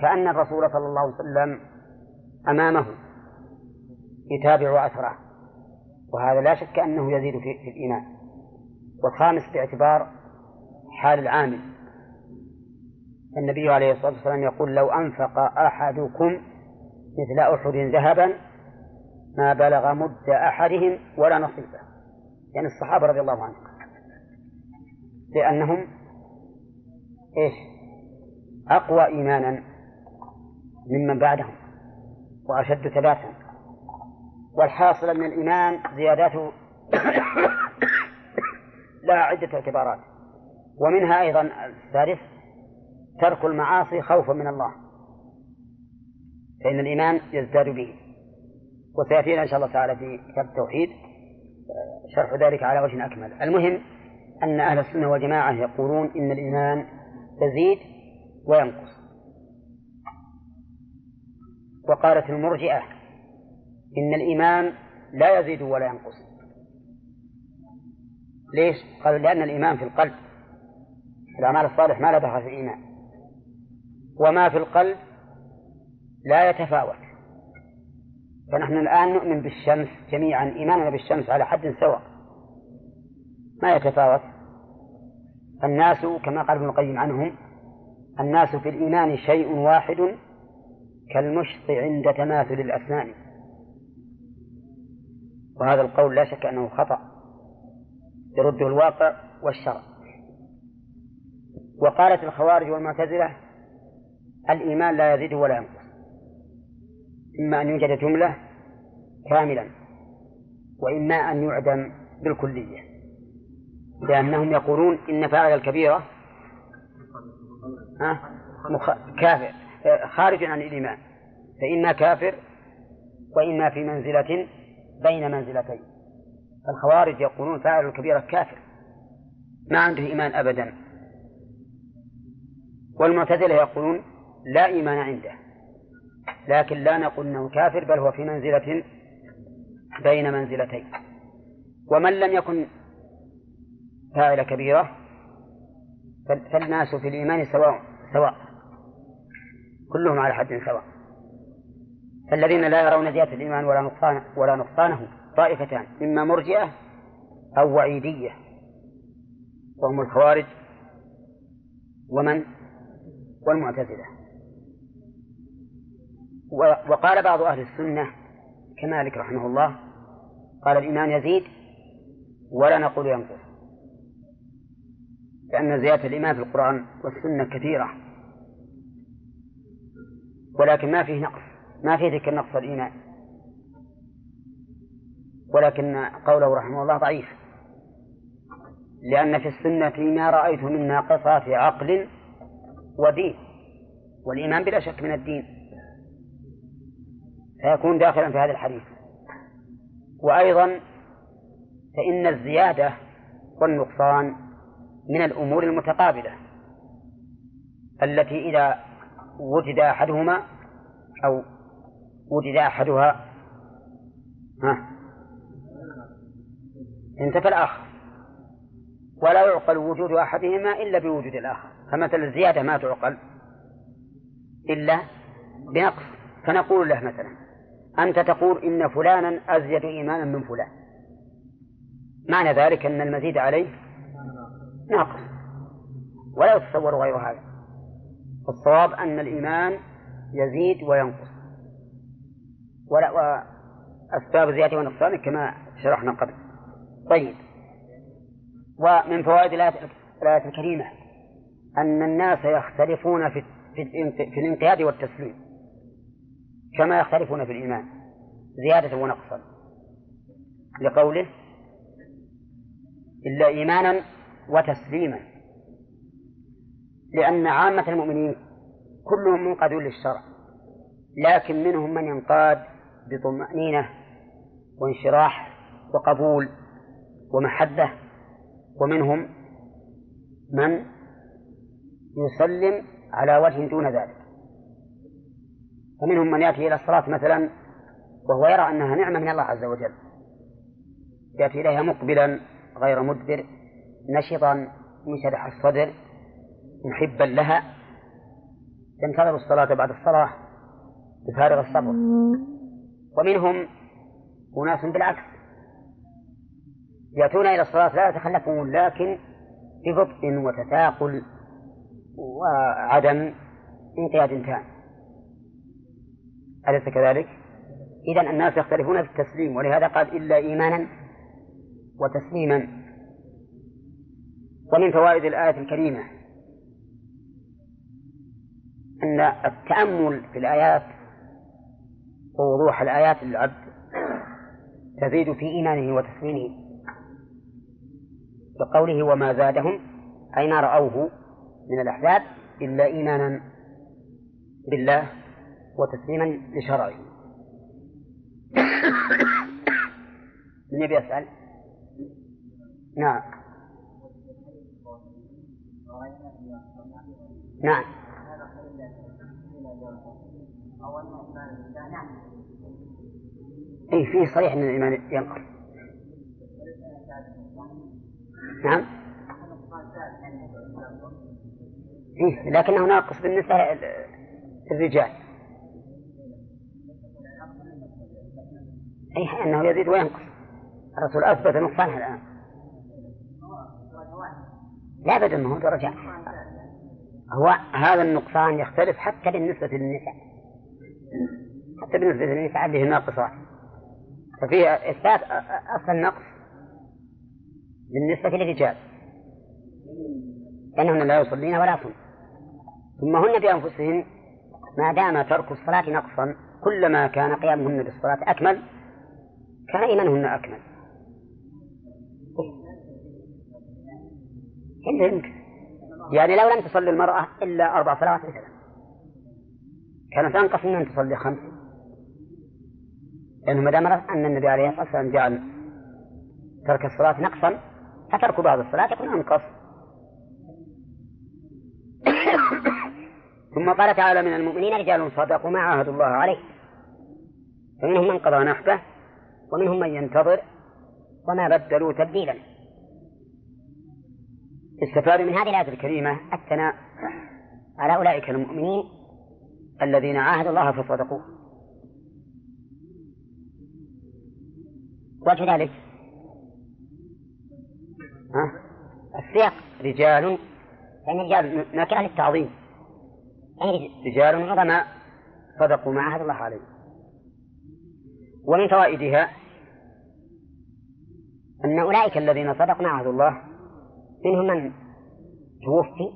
كأن الرسول صلى الله عليه وسلم أمامه يتابع أثره. وهذا لا شك أنه يزيد في الإيمان. والخامس باعتبار حال العامل. النبي عليه الصلاة والسلام يقول لو أنفق أحدكم مثل أحد ذهبا ما بلغ مد أحدهم ولا نصيبه. يعني الصحابة رضي الله عنهم. لأنهم إيش؟ أقوى إيمانا ممن بعدهم وأشد ثباتا. والحاصل من الإيمان زيادته لها عدة اعتبارات ومنها أيضا الثالث ترك المعاصي خوفا من الله فإن الإيمان يزداد به. وسيأتينا إن شاء الله تعالى في كتاب التوحيد شرح ذلك على وجه أكمل. المهم أن أهل السنة والجماعة يقولون إن الإيمان يزيد وينقص. وقالت المرجئة إن الإيمان لا يزيد ولا ينقص. ليش؟ قالوا لأن الإيمان في القلب. الأعمال الصالح ما لا دخل في الإيمان. وما في القلب لا يتفاوت. فنحن الآن نؤمن بالشمس جميعا إيماننا بالشمس على حد سواء. ما يتفاوت. الناس كما قال ابن القيم عنهم الناس في الإيمان شيء واحد كالمشط عند تماثل الأسنان. وهذا القول لا شك أنه خطأ يرده الواقع والشرع. وقالت الخوارج والمعتزلة الإيمان لا يزيد ولا ينقص. إما أن يوجد جملة كاملا وإما أن يعدم بالكلية. لأنهم يقولون إن فاعل الكبيرة كافر خارج عن الإيمان. فإما كافر وإما في منزلة بين منزلتين. الخوارج يقولون فاعل الكبيرة كافر. ما عنده إيمان أبدا. والمعتزلة يقولون لا إيمان عنده. لكن لا نقول أنه كافر بل هو في منزلة بين منزلتين. ومن لم يكن فاعل كبيرة فالناس في الإيمان سواء سواء. كلهم على حد سواء. فالذين لا يرون زيادة الإيمان ولا نقصان ولا نقصانه طائفتان. إما مرجئة أو وعيدية. وهم الخوارج ومن؟ والمعتزلة. وقال بعض أهل السنة كمالك رحمه الله قال الإيمان يزيد ولا نقول ينقص. لأن زيادة الإيمان في القرآن والسنة كثيرة. ولكن ما فيه نقص. ما فيه ذكر نقص الإيمان. ولكن قوله رحمه الله ضعيف. لأن في السنة ما رأيت من ناقصات عقل ودين. والإيمان بلا شك من الدين. فيكون داخلا في هذا الحديث. وأيضا فإن الزيادة والنقصان من الأمور المتقابلة. التي إذا وجد أحدهما أو وجد أحدها. ها؟ انتفى الآخر. ولا يعقل وجود أحدهما إلا بوجود الآخر. فمثل الزيادة ما تعقل إلا بنقص. فنقول له مثلا أنت تقول إن فلانا أزيد إيمانا من فلان. معنى ذلك أن المزيد عليه ناقص. ولا يتصور غير هذا. الصواب أن الإيمان يزيد وينقص. ولا وأسباب زيادة ونقصان كما شرحنا قبل. طيب. ومن فوائد الآية الكريمة أن الناس يختلفون في في الانقياد والتسليم. كما يختلفون في الإيمان. زيادة ونقصا لقوله إلا إيمانا وتسليما. لأن عامة المؤمنين كلهم منقادون للشرع. لكن منهم من ينقاد بطمأنينة وانشراح وقبول ومحبة ومنهم من يسلم على وجه دون ذلك. فمنهم من يأتي إلى الصلاة مثلا وهو يرى أنها نعمة من الله عز وجل. يأتي إليها مقبلا غير مدبر نشطا منشرح الصدر محبا لها. ينتظر الصلاة بعد الصلاة بفارغ الصبر. ومنهم أناس بالعكس يأتون إلى الصلاة لا يتخلفون لكن ببطء وتثاقل وعدم انقياد تام أليس كذلك؟ إذا الناس يختلفون في التسليم ولهذا قال إلا إيمانا وتسليما ومن فوائد الآية الكريمة أن التأمل في الآيات ووضوح الآيات للعبد تزيد في إيمانه وتسليمه بقوله وما زادهم أي ما رأوه من الأحزاب إلا إيمانا بالله وتسليما لشرعه. من يبي يسأل؟ نعم. نعم. أي فيه صريح أن الإيمان ينقص نعم. إيه لكنه ناقص بالنسبة للرجال. أي أنه يزيد وينقص. الرسول أثبت نقصانها الآن. لا بد أنه درجات هو هذا النقصان يختلف حتى بالنسبة للنساء. حتى بالنسبة للنساء اللي هي ناقصات. ففيه إثبات أصل النقص بالنسبة للرجال. لأنهن لا يصلين ولا يصلين ثم هن بأنفسهن ما دام ترك الصلاة نقصا كلما كان قيامهن بالصلاة أكمل كان إيمانهن أكمل. يمكن. يعني لو لم تصلي المرأة إلا أربع صلوات مثلا كانت أنقص من أن تصلي خمس. لأنه ما دام أن النبي عليه الصلاة والسلام جعل ترك الصلاة نقصا فترك بعض الصلاة يكون أنقص. ثم قال تعالى من المؤمنين رجال صدقوا ما عاهدوا الله عليه. فمنهم من قضى نحبه ومنهم من ينتظر وما بدلوا تبديلا. استفاد من هذه الآية الكريمة الثناء على أولئك المؤمنين الذين عاهدوا الله فصدقوه. وجه ذلك ها؟ السياق رجال يعني رجال نكرة للتعظيم يعني رجال عظماء صدقوا ما عهد الله عليه ومن فوائدها أن أولئك الذين صدقوا ما عهد الله منهم من توفي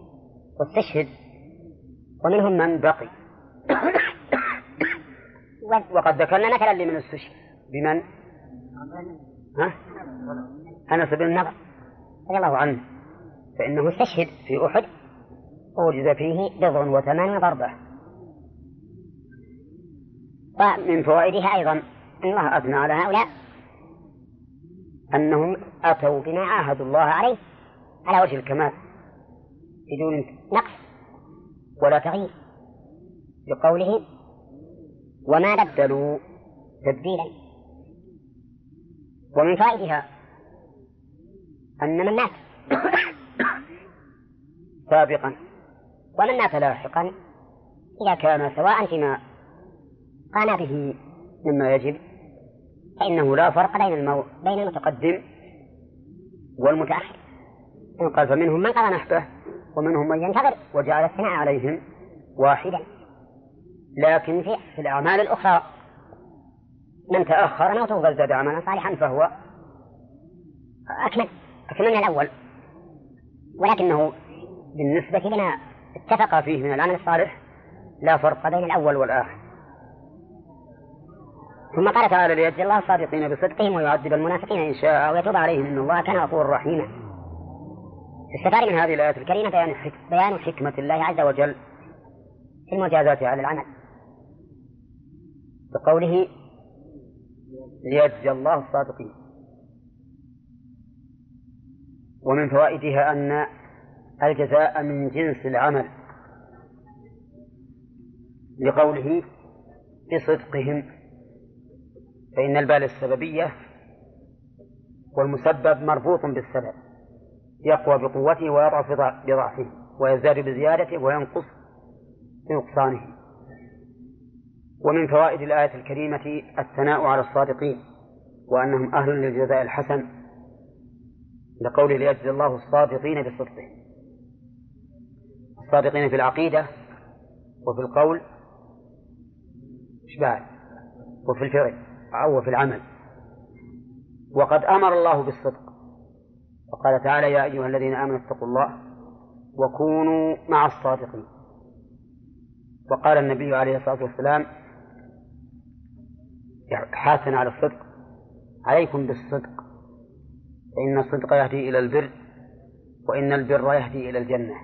واستشهد ومنهم من بقي وقد ذكرنا مثلا لمن استشهد بمن؟ ها؟ أنس بن النضر رضي الله عنه. فإنه استشهد في أحد ووجد فيه بضع وثمان ضربة. ومن فوائدها أيضا أن الله أثنى على هؤلاء أنهم أتوا بما عاهدوا الله عليه على وجه الكمال بدون نقص ولا تغيير. بقوله وما بدلوا تبديلا. ومن فائدها أن من مات سابقا ومن مات لاحقا إذا كان سواء فيما قام به مما يجب فإنه لا فرق بين المو... بين المتقدم والمتأخر. قال فمنهم من قضى نحبه ومنهم من ينتظر وجعل الثناء عليهم واحدا. لكن في الأعمال الأخرى من تأخر موته بل زاد عملا صالحا فهو أكمل. أكمل من الأول. ولكنه بالنسبة لما اتفق فيه من العمل الصالح لا فرق بين الأول والآخر. ثم قال تعالى ليجزي الله الصادقين بصدقهم ويعذب المنافقين إن شاء ويتوب عليهم إن الله كان غفورا رحيما. استفاد من هذه الآية الكريمة بيان بيان حكمة الله عز وجل في المجازات على العمل. بقوله ليجزي الله الصادقين. ومن فوائدها أن الجزاء من جنس العمل لقوله بصدقهم فإن البال السببية والمسبب مربوط بالسبب يقوى بقوته ويضعف بضعفه ويزداد بزيادته وينقص بنقصانه. ومن فوائد الآية الكريمة الثناء على الصادقين وأنهم أهل للجزاء الحسن لقوله ليجزي الله الصادقين بصدقهم الصادقين في العقيدة وفي القول إيش وفي الفعل أو في العمل. وقد أمر الله بالصدق. وقال تعالى يا أيها الذين آمنوا اتقوا الله وكونوا مع الصادقين. وقال النبي عليه الصلاة والسلام حاسن على الصدق. عليكم بالصدق. فإن الصدق يهدي إلى البر وإن البر يهدي إلى الجنة.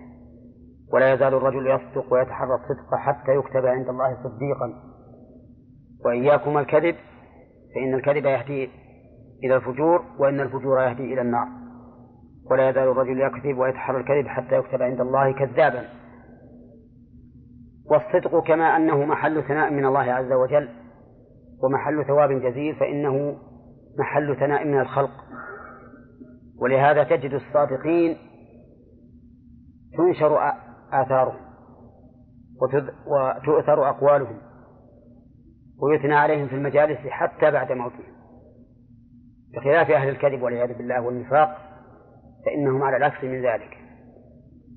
ولا يزال الرجل يصدق ويتحرى الصدق حتى يكتب عند الله صديقا. وإياكم الكذب فإن الكذب يهدي إلى الفجور وإن الفجور يهدي إلى النار. ولا يزال الرجل يكذب ويتحرى الكذب حتى يكتب عند الله كذابا. والصدق كما أنه محل ثناء من الله عز وجل. ومحل ثواب جزيل فإنه محل ثناء من الخلق. ولهذا تجد الصادقين تنشر آثارهم وتؤثر أقوالهم ويثنى عليهم في المجالس حتى بعد موتهم. بخلاف أهل الكذب والعياذ بالله والنفاق فإنهم على العكس من ذلك.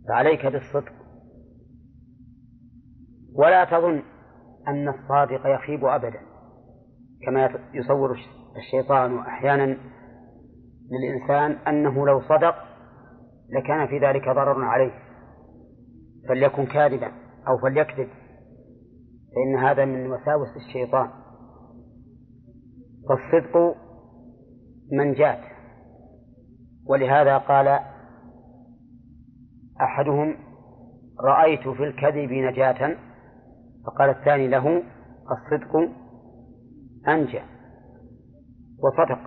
فعليك بالصدق. ولا تظن أن الصادق يخيب أبدا. كما يصور الشيطان أحيانا للإنسان أنه لو صدق لكان في ذلك ضرر عليه. فليكن كاذبا أو فليكذب فإن هذا من وساوس الشيطان. فالصدق منجاة ولهذا قال أحدهم رأيت في الكذب نجاة فقال الثاني له الصدق أنجى وصدق.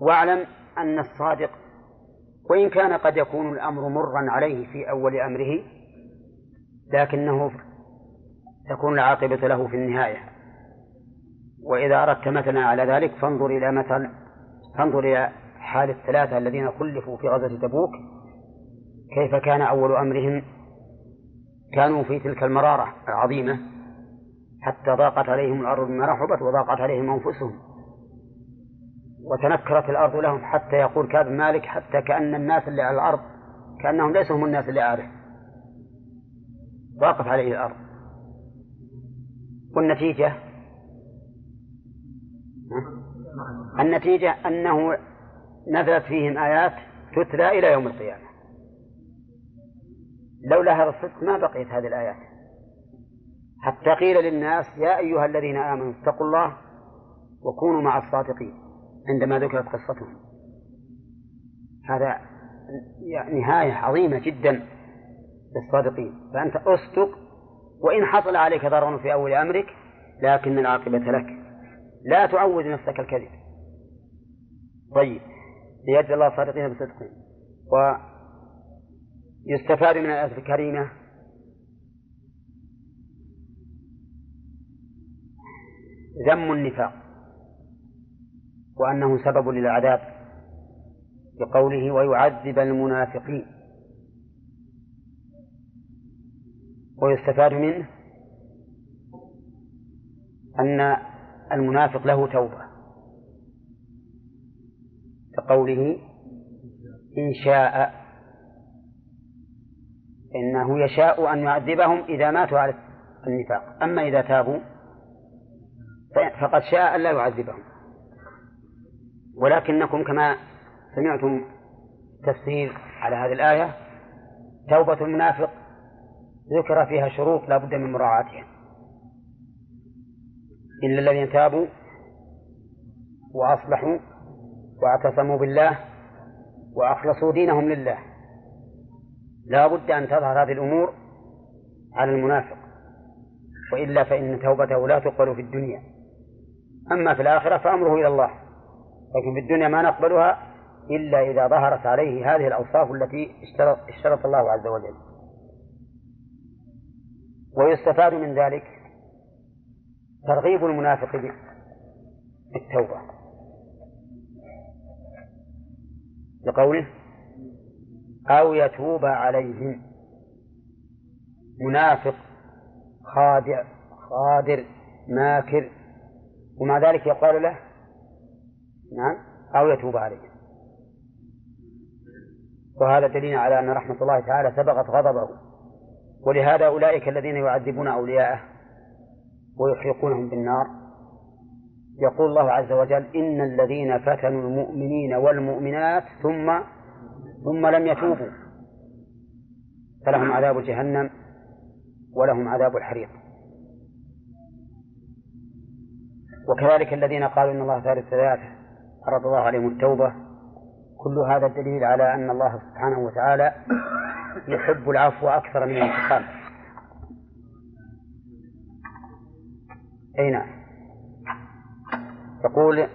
واعلم أن الصادق وإن كان قد يكون الأمر مرا عليه في أول أمره لكنه تكون العاقبة له في النهاية. وإذا أردت مثلا على ذلك فانظر إلى مثل فانظر إلى حال الثلاثة الذين خلفوا في غزوة تبوك. كيف كان أول أمرهم؟ كانوا في تلك المرارة العظيمة. حتى ضاقت عليهم الأرض بما رحبت وضاقت عليهم أنفسهم. وتنكرت الأرض لهم حتى يقول كعب مالك حتى كأن الناس اللي على الأرض كأنهم ليسوا هم الناس اللي عليه. ضاقت عليه الأرض. والنتيجة؟ النتيجة أنه نزلت فيهم آيات تتلى إلى يوم القيامة. لولا هذا الصدق ما بقيت هذه الآيات. حتى قيل للناس يا أيها الذين آمنوا اتقوا الله وكونوا مع الصادقين عندما ذكرت قصتهم. هذا نهاية عظيمة جدا للصادقين. فأنت أصدق وإن حصل عليك ضرر في أول أمرك لكن العاقبة لك. لا تعود نفسك الكذب. طيب ليجزي الله الصادقين بصدقهم. ويستفاد من الآية الكريمة ذم النفاق وأنه سبب للعذاب بقوله ويعذب المنافقين ويستفاد منه أن المنافق له توبة كقوله إن شاء إنه يشاء أن يعذبهم إذا ماتوا على النفاق. أما إذا تابوا فقد شاء أن لا يعذبهم. ولكنكم كما سمعتم تفسير على هذه الآية توبة المنافق ذكر فيها شروط لا بد من مراعاتها. إلا الذين تابوا وأصلحوا واعتصموا بالله وأخلصوا دينهم لله لا بد أن تظهر هذه الأمور على المنافق. وإلا فإن توبته لا تقبل في الدنيا. أما في الآخرة فأمره إلى الله. لكن في الدنيا ما نقبلها إلا إذا ظهرت عليه هذه الأوصاف التي اشترط, اشترط الله عز وجل. ويستفاد من ذلك ترغيب المنافق بالتوبة. لقوله أو يتوب عليهم. منافق خادع خادر ماكر ومع ذلك يقال له نعم أو يتوب عليهم وهذا دليل على أن رحمة الله تعالى سبقت غضبه. ولهذا أولئك الذين يعذبون أولياءه ويحرقونهم بالنار. يقول الله عز وجل إن الذين فتنوا المؤمنين والمؤمنات ثم ثم لم يتوبوا. فلهم عذاب جهنم ولهم عذاب الحريق. وكذلك الذين قالوا إن الله ثالث ثلاثة عرض الله عليهم التوبة. كل هذا دليل على أن الله سبحانه وتعالى يحب العفو أكثر من الانتقام. أي نعم يقول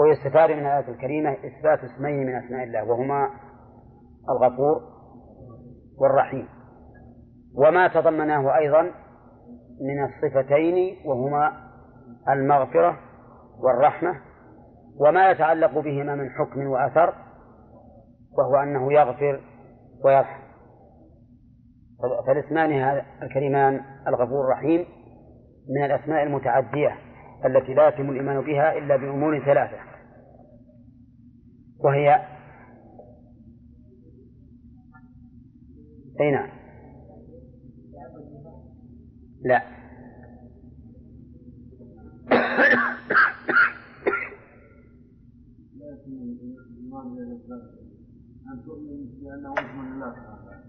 ويستفاد من الآية الكريمة إثبات اسمين من أسماء الله وهما الغفور والرحيم. وما تضمناه أيضا من الصفتين وهما المغفرة والرحمة وما يتعلق بهما من حكم وأثر وهو أنه يغفر ويرحم. فالاسمان الكريمان الغفور الرحيم من الأسماء المتعدية التي لا يتم الإيمان بها إلا بأمور ثلاثة وهي أي نعم. لا.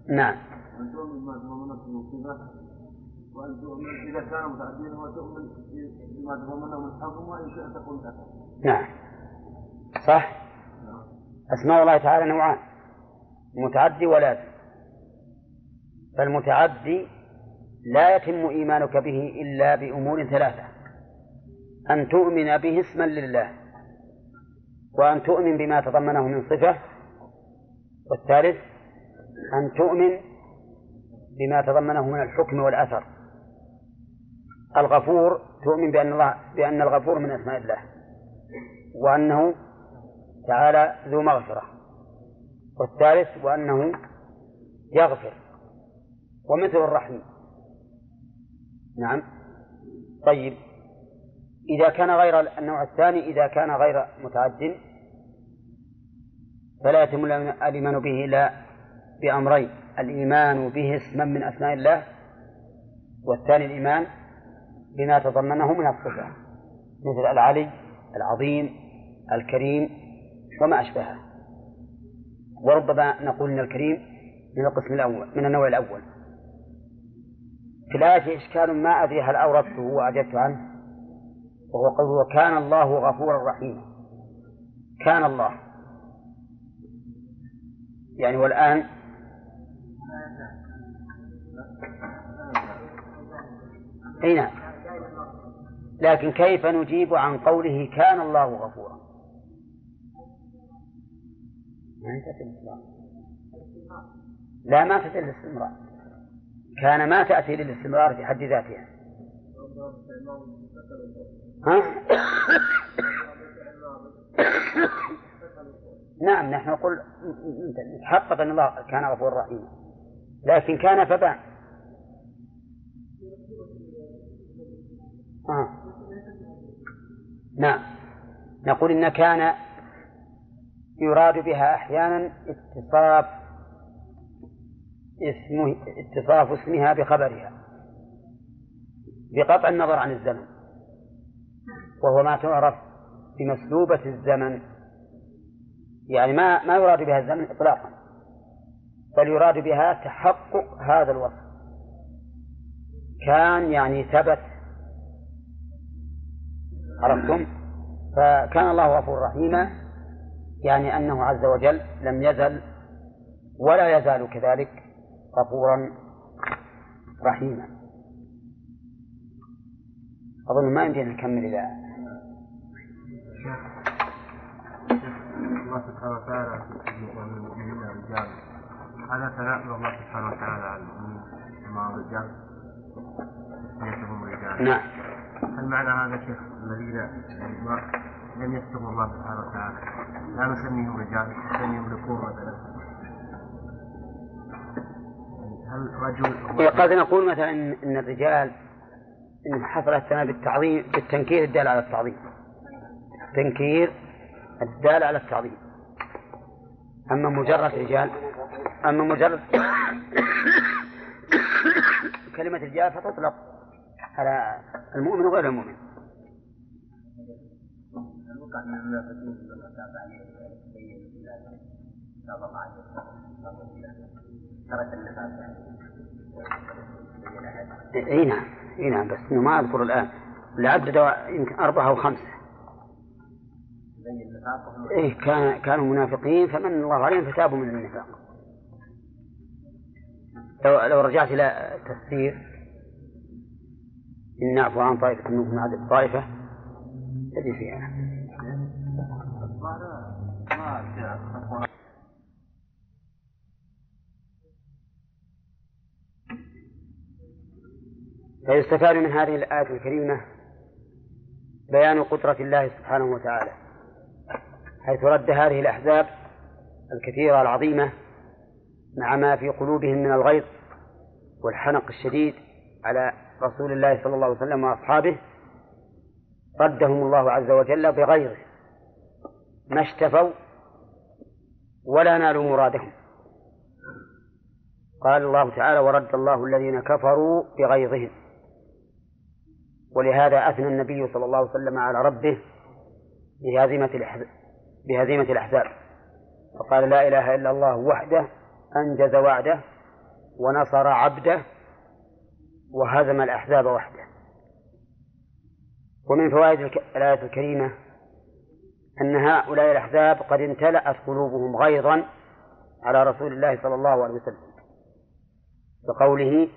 نعم. أن تؤمن بما تضمنته صفة وأن تؤمن إذا كان متعديا وتؤمن بما تضمنه من حكم وإن شئت أثر نعم. صح؟ أسماء الله تعالى نوعان. متعدي ولازم فالمتعدي لا يتم إيمانك به إلا بأمور ثلاثة. أن تؤمن به اسما لله وأن تؤمن بما تضمنه من صفة والثالث أن تؤمن بما تضمنه من الحكم والأثر. الغفور تؤمن بأن الله بأن الغفور من أسماء الله وأنه تعالى ذو مغفرة. والثالث وأنه يغفر ومثل الرحيم نعم. طيب. إذا كان غير النوع الثاني إذا كان غير متعد فلا يتم الإيمان به إلا بأمرين. الإيمان به اسما من أسماء الله والثاني الإيمان بما تضمنه من الصفة مثل العلي العظيم الكريم وما أشبهه. وربما نقول إن الكريم من القسم الأول من النوع الأول. في إشكال ما أدري هل أوردته وأجبت عنه وهو قوله وكان الله غفورا رحيما. كان الله. يعني والآن أي نعم لكن كيف نجيب عن قوله كان الله غفورا؟ ما الاستمرار لا ما تأتي للاستمرار كان ما تأتي للاستمرار في حد ذاتها ها؟ نعم نحن نقول نتحقق أن الله كان غفورا رحيما لكن كان فبان آه. نعم نقول إن كان يراد بها أحيانا اتصاف اسمه اتصاف اسمها بخبرها بقطع النظر عن الزمن وهو ما تعرف بمسلوبة الزمن. يعني ما ما يراد بها الزمن إطلاقا بل يراد بها تحقق هذا الوصف. كان يعني ثبت عرفتم؟ فكان الله غفور رحيما يعني أنه عز وجل لم يزل ولا يزال كذلك. غفورا رحيما. أظن ما يمكن نكمل إلى الله سبحانه وتعالى من المؤمنين رجال. هذا ثناء الله سبحانه وتعالى على المؤمنين. مع الرجال تسميتهم رجال. نعم. هل معنى هذا شيخ الذين لم يذكروا الله سبحانه وتعالى؟ لا نسميهم رجال نسميهم ذكور مثلا. هل رجل إيه، قد نقول مثلا إن إن الرجال إن حصل الثناء بالتعظيم بالتنكير الدال على التعظيم. تنكير الدال على التعظيم. أما مجرد رجال أما مجرد كلمة رجال فتطلق على المؤمن وغير المؤمن. ترك يعني اي نعم اي نعم بس انه ما اذكر الان لعدد يمكن اربعه أو خمسه إيه كان كانوا منافقين فمن الله عليهم فتابوا من النفاق لو لو رجعت إلى تفسير إن نعفو عن طائفة منكم عدد طائفة تجد فيها فيستفاد من هذه الآية الكريمة بيان قدرة الله سبحانه وتعالى حيث رد هذه الأحزاب الكثيرة العظيمة مع ما في قلوبهم من الغيظ والحنق الشديد على رسول الله صلى الله عليه وسلم وأصحابه ردهم الله عز وجل بغيظه ما اشتفوا ولا نالوا مرادهم. قال الله تعالى ورد الله الذين كفروا بغيظهم. ولهذا أثنى النبي صلى الله عليه وسلم على ربه بهزيمة الأحزاب بهزيمة الأحزاب. فقال لا إله إلا الله وحده أنجز وعده ونصر عبده وهزم الأحزاب وحده. ومن فوائد الآية الكريمة أن هؤلاء الأحزاب قد امتلأت قلوبهم غيظا على رسول الله صلى الله عليه وسلم بقوله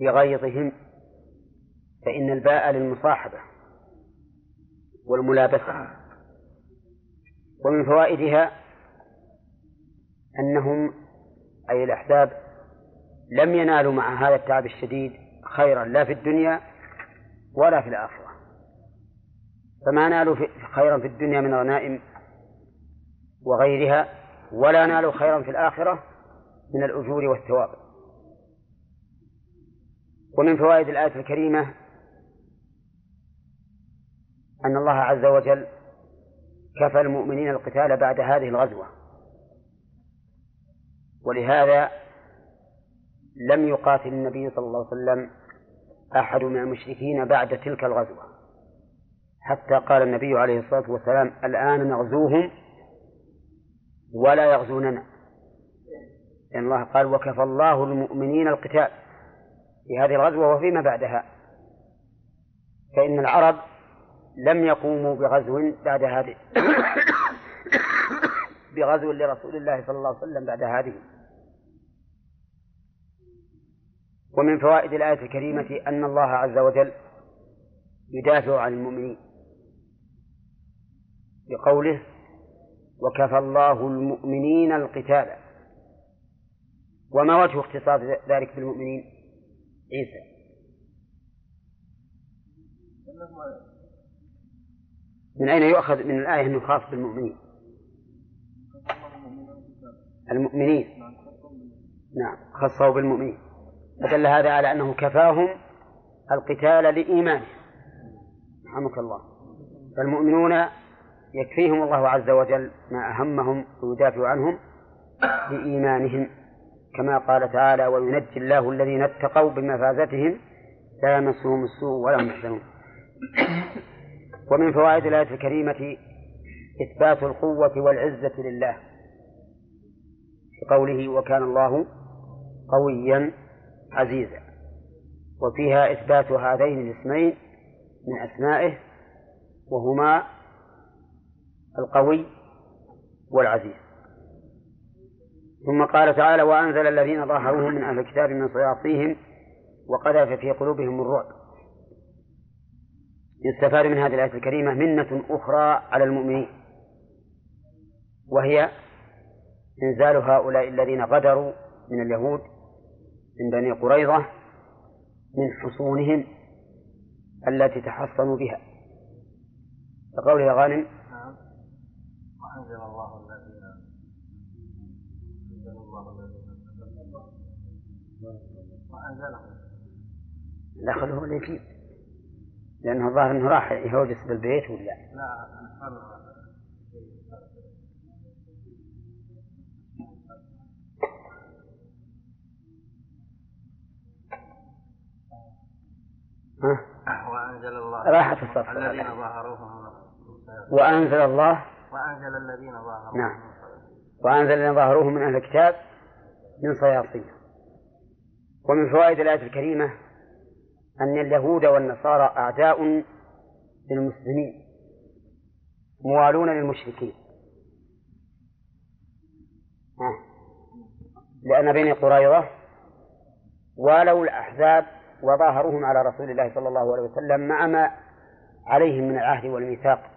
بغيظهم فإن الباء للمصاحبة والملابسة. ومن فوائدها أنهم أي الأحزاب لم ينالوا مع هذا التعب الشديد خيرا لا في الدنيا ولا في الآخرة. فما نالوا خيرا في الدنيا من غنائم وغيرها ولا نالوا خيرا في الآخرة من الأجور والثواب. ومن فوائد الآية الكريمة أن الله عز وجل كفى المؤمنين القتال بعد هذه الغزوة. ولهذا لم يقاتل النبي صلى الله عليه وسلم أحد من المشركين بعد تلك الغزوة. حتى قال النبي عليه الصلاة والسلام الآن نغزوهم ولا يغزوننا. لأن الله قال وكفى الله المؤمنين القتال في هذه الغزوة وفيما بعدها. فإن العرب لم يقوموا بغزو بعد هذه. بغزو لرسول الله صلى الله عليه وسلم بعد هذه. ومن فوائد الآية الكريمة أن الله عز وجل يدافع عن المؤمنين. بقوله وكفى الله المؤمنين القتال. وما وجه اختصاص ذلك بالمؤمنين؟ عيسى. من أين يؤخذ من الآية أنه خاص بالمؤمنين؟ المؤمنين. نعم خصه بالمؤمنين. فدل هذا على أنه كفاهم القتال لإيمانهم. رحمك الله. فالمؤمنون يكفيهم الله عز وجل ما أهمهم ويدافع عنهم بإيمانهم. كما قال تعالى وينجي الله الذين اتقوا بمفازتهم لا يمسهم السوء ولا هم يحزنون ومن فوائد الآية الكريمة إثبات القوة والعزة لله. بقوله وكان الله قويا عزيزا. وفيها إثبات هذين الاسمين من أسمائه وهما القوي والعزيز. ثم قال تعالى وأنزل الذين ظاهروهم من أهل الكتاب من صياصيهم وقذف في قلوبهم الرعب. يستفاد من هذه الآية الكريمة منة أخرى على المؤمنين وهي إنزال هؤلاء الذين غدروا من اليهود من بني قريظة من حصونهم التي تحصنوا بها. كقوله غانم. وأنزل الله الذين أنزل الله الذين وأنزلهم دخله اليتيم لأنه الظاهر أنه راح يهوجس بالبيت ولا لا؟ ها؟ وأنزل الله. راحت الصف الذين ظاهروهم. وأنزل الله. وأنزل الذين ظاهروهم. نعم. وأنزل الذين ظاهروهم من أهل الكتاب من صياصيه ومن فوائد الآية الكريمة أن اليهود والنصارى أعداء للمسلمين موالون للمشركين. لأن بني قريظة والوا الأحزاب وظاهروهم على رسول الله صلى الله عليه وسلم مع ما عليهم من العهد والميثاق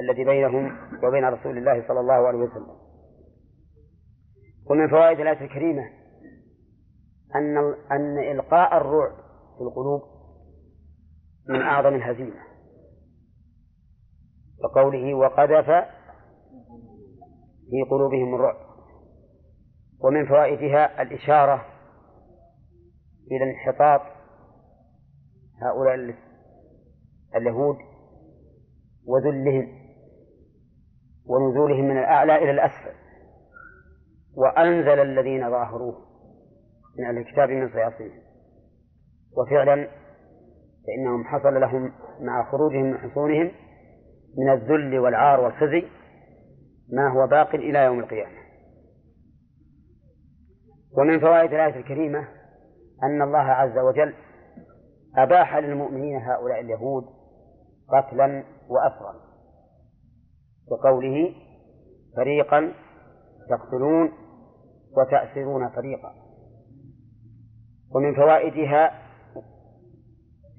الذي بينهم وبين رسول الله صلى الله عليه وسلم ومن فوائد الآية الكريمة أن أن إلقاء الرعب في القلوب من أعظم الهزيمة. وقوله وقذف في قلوبهم الرعب. ومن فوائدها الإشارة إلى انحطاط هؤلاء اليهود وذلهم ونزولهم من الأعلى إلى الأسفل. وأنزل الذين ظاهروه من الكتاب من صياصيهم. وفعلا فإنهم حصل لهم مع خروجهم من حصونهم من الذل والعار والخزي ما هو باق إلى يوم القيامة. ومن فوائد الآية الكريمة أن الله عز وجل أباح للمؤمنين هؤلاء اليهود قتلا وأسرا بقوله فريقا تقتلون وتأسرون فريقا. ومن فوائدها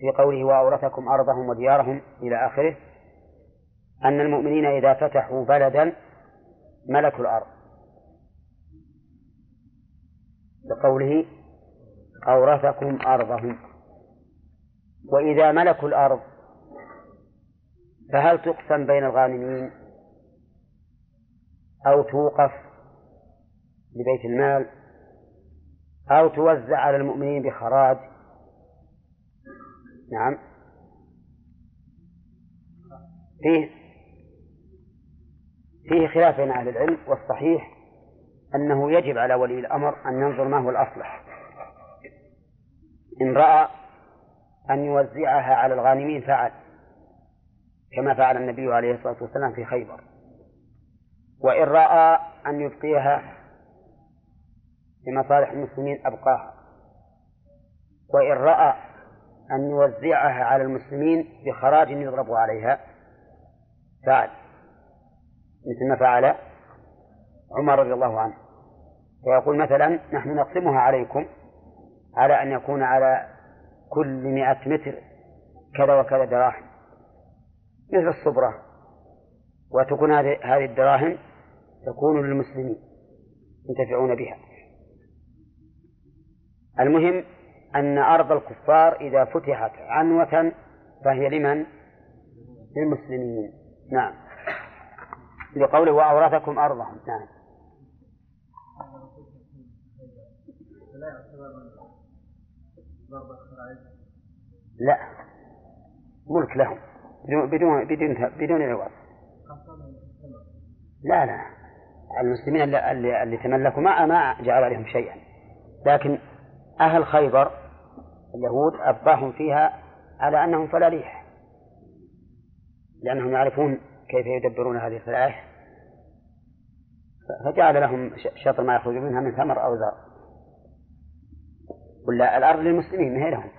في قوله وأورثكم أرضهم وديارهم إلى آخره أن المؤمنين إذا فتحوا بلدا ملكوا الأرض. بقوله أورثكم أرضهم. وإذا ملكوا الأرض فهل تقسم بين الغانمين؟ أو توقف لبيت المال؟ أو توزع على المؤمنين بخراج؟ نعم. فيه فيه خلاف بين أهل العلم والصحيح أنه يجب على ولي الأمر أن ينظر ما هو الأصلح. إن رأى أن يوزعها على الغانمين فعل كما فعل النبي عليه الصلاة والسلام في خيبر. وإن رأى أن يبقيها لمصالح المسلمين أبقاها. وإن رأى أن يوزعها على المسلمين بخراج يضرب عليها. فعل. مثل ما فعل عمر رضي الله عنه. فيقول مثلا نحن نقسمها عليكم على أن يكون على كل مئة متر كذا وكذا دراهم. مثل الصبرة. وتكون هذه الدراهم تكون للمسلمين. ينتفعون بها. المهم أن أرض الكفار إذا فتحت عنوة فهي لمن؟ للمسلمين. نعم. لقوله وأورثكم أرضهم. نعم. لا. ملك لهم. بدون بدون بدون عوض. لا لا. المسلمين اللي, اللي, تملكوا ما ما جعل عليهم شيئا. لكن أهل خيبر اليهود أبقاهم فيها على أنهم فلاليح لأنهم يعرفون كيف يدبرون هذه الفلاح. فجعل لهم شطر ما يخرج منها من ثمر أو زرع. ولا الأرض للمسلمين ما هي لهم.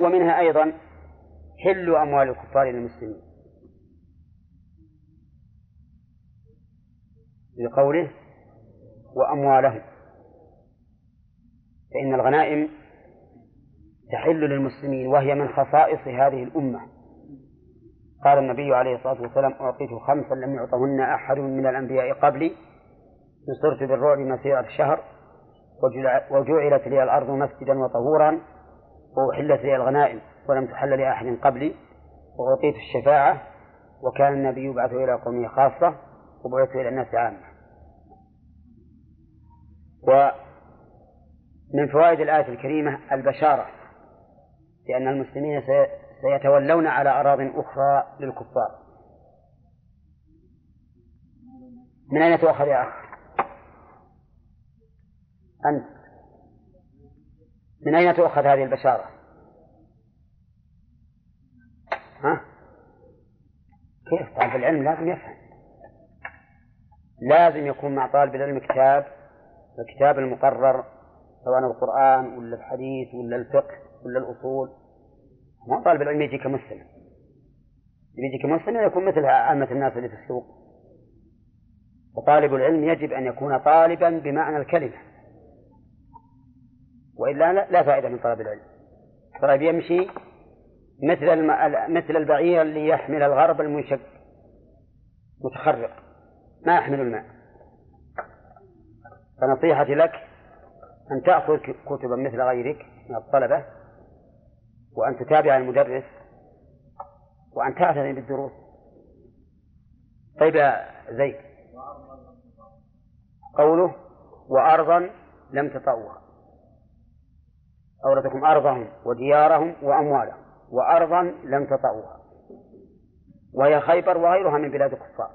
ومنها أيضا حل أموال الكفار للمسلمين. لقوله وأموالهم. فإن الغنائم تحل للمسلمين وهي من خصائص هذه الأمة. قال النبي عليه الصلاة والسلام أعطيت خمسا لم يعطهن أحد من الأنبياء قبلي. نصرت بالرعب مسيرة شهر وجعلت لي الأرض مسجدا وطهورا وأحلت لي الغنائم ولم تحل لأحد قبلي. وأعطيت الشفاعة وكان النبي يبعث إلى قومه خاصة وبعث إلى الناس عامة. ومن فوائد الآية الكريمة البشارة لأن المسلمين سيتولون على أراض أخرى للكفار من أين تؤخذ يا أخ؟ أنت من أين تؤخذ هذه البشارة؟ ها؟ كيف طالب العلم لازم يفهم لازم يكون مع طالب العلم كتاب الكتاب المقرر سواء القرآن ولا الحديث ولا الفقه ولا الأصول. ما طالب العلم يجي كمسلم يجي كمسلم يكون مثل عامة الناس اللي في السوق. وطالب العلم يجب أن يكون طالبا بمعنى الكلمة. وإلا لا فائدة من طلب العلم. طيب يمشي مثل. مثل البعير اللي يحمل الغرب المنشق متخرق. ما يحمل الماء. فنصيحتي لك أن تأخذ كتبا مثل غيرك من الطلبة وأن تتابع المدرس وأن تعتني بالدروس. طيب يا زيد. قوله وأرضا لم تطوها أورثكم أرضهم وديارهم وأموالهم. وأرضا لم تطئوها وهي خيبر وغيرها من بلاد الكفار.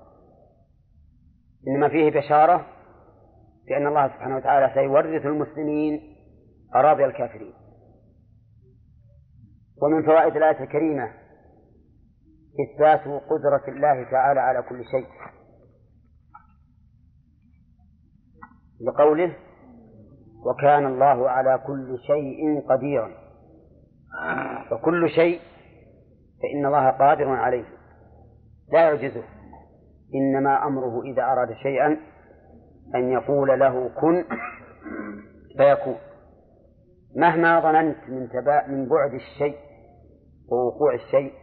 إنما فيه بشارة بأن الله سبحانه وتعالى سيورث المسلمين أراضي الكافرين. ومن فوائد الآية الكريمة إثبات قدرة الله تعالى على كل شيء. لقوله وكان الله على كل شيء قديرا. فكل شيء فإن الله قادر عليه. لا يعجزه. إنما أمره إذا أراد شيئا أن يقول له كن فيكون. مهما ظننت من تبا من بعد الشيء ووقوع الشيء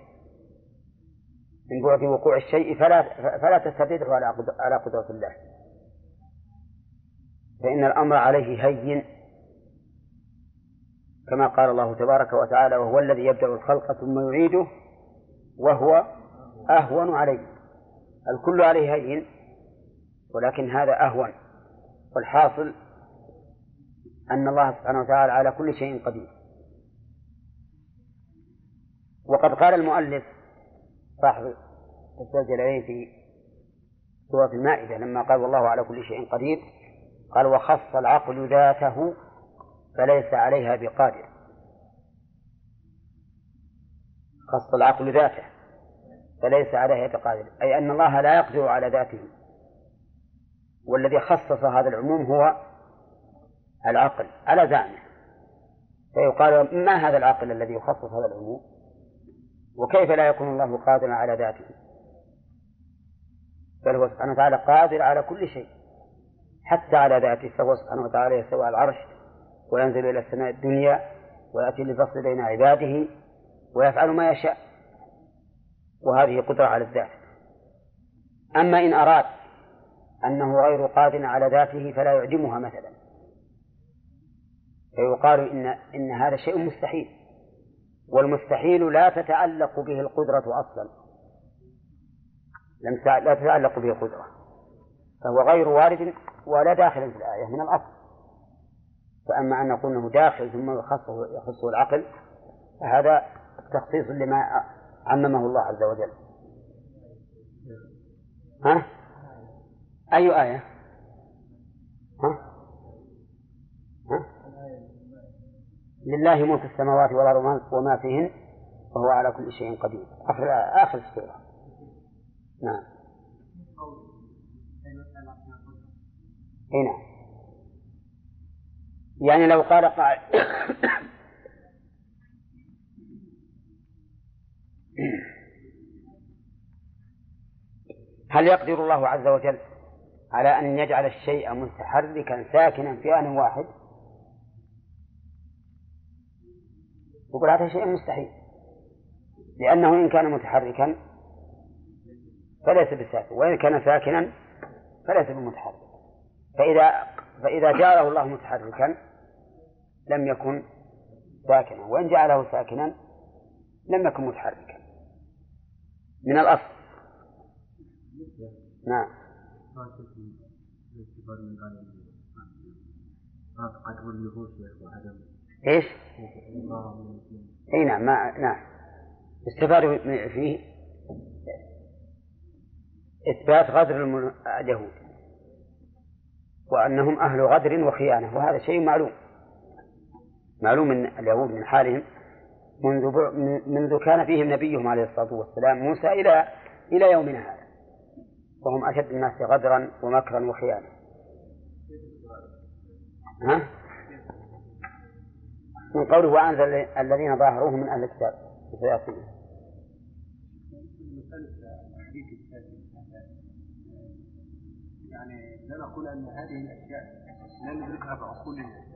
من بعد وقوع الشيء فلا فلا تستدره على على قدرة الله. فإن الأمر عليه هين. كما قال الله تبارك وتعالى وهو الذي يبدأ الخلق ثم يعيده وهو أهون عليه. الكل عليه هين. ولكن هذا أهون. والحاصل أن الله سبحانه وتعالى على كل شيء قدير. وقد قال المؤلف صاحب تسجل عليه في سورة المائدة لما قال والله على كل شيء قدير قال وخص العقل ذاته فليس عليها بقادر. خص العقل ذاته فليس عليها بقادر أي أن الله لا يقدر على ذاته. والذي خصص هذا العموم هو العقل على زعمه فيقال ما هذا العقل الذي يخصص هذا العموم؟ وكيف لا يكون الله قادرا على ذاته؟ بل هو سبحانه وتعالى قادر على كل شيء حتى على ذاته فهو سبحانه وتعالى يستوى على العرش وينزل إلى السماء الدنيا ويأتي للفصل بين عباده ويفعل ما يشاء وهذه قدرة على الذات. أما إن أراد أنه غير قادر على ذاته فلا يعدمها مثلا. فيقال إن إن هذا شيء مستحيل. والمستحيل لا تتعلق به القدرة أصلا. لم لا تتعلق به القدرة. فهو غير وارد ولا داخل في الآية من الأصل. فأما أن نقول أنه داخل ثم يخصه يخصه العقل فهذا تخصيص لما عممه الله عز وجل. ها؟ أي آية؟ ها؟ ها؟ لله ملك السماوات والأرض وما فيهن وهو على كل شيء قدير آخر آخر السورة نعم هنا يعني لو قال قائل هل يقدر الله عز وجل على أن يجعل الشيء متحركا ساكنا في آن واحد. يقول هذا شيء مستحيل. لأنه إن كان متحركا فليس بساكن وإن كان ساكنا فليس بمتحرك. فإذا فإذا جعله الله متحركا لم يكن ساكنا وإن جعله ساكنا لم يكن متحركا. من الأصل. نعم. إيش؟ اي نعم ما نعم استفاد فيه إثبات غدر اليهود. وأنهم أهل غدر وخيانة وهذا شيء معلوم. معلوم من اليهود من حالهم منذ منذ كان فيهم نبيهم عليه الصلاة والسلام موسى إلى إلى يومنا هذا. وهم أشد الناس غدرا ومكرا وخيانة ها؟ من قوله وأنزل الذين ظاهروهم من أهل الكتاب الشياطين. يعني لا نقول أن هذه الأشياء لا ندركها بعقولنا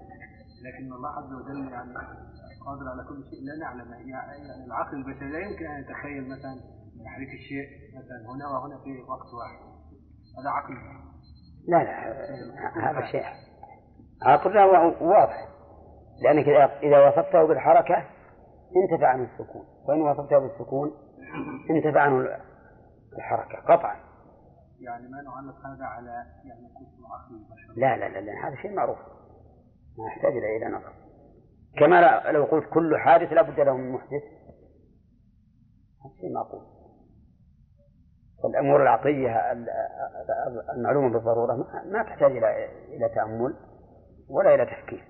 لكن الله عز وجل يعني قادر على كل شيء. لا نعلم يعني العقل البشري لا يمكن أن يتخيل مثلا تحريك الشيء مثلا هنا وهنا في وقت واحد. هذا عقل. لا لا هذا شيء. عقلنا واضح. لأنك إذا وصفته بالحركة انتفع عنه السكون. وإن وصفته بالسكون انتفع عنه الحركة قطعا. يعني ما نعلق هذا على يعني كفر عقل البشر لا لا لا, لا هذا شيء معروف. ما يحتاج إلى نظر. كما لو قلت كل حادث لا بد له من محدث. هذا شيء معقول. والأمور العقلية المعلومة بالضرورة ما تحتاج إلى إلى تأمل ولا إلى تفكير.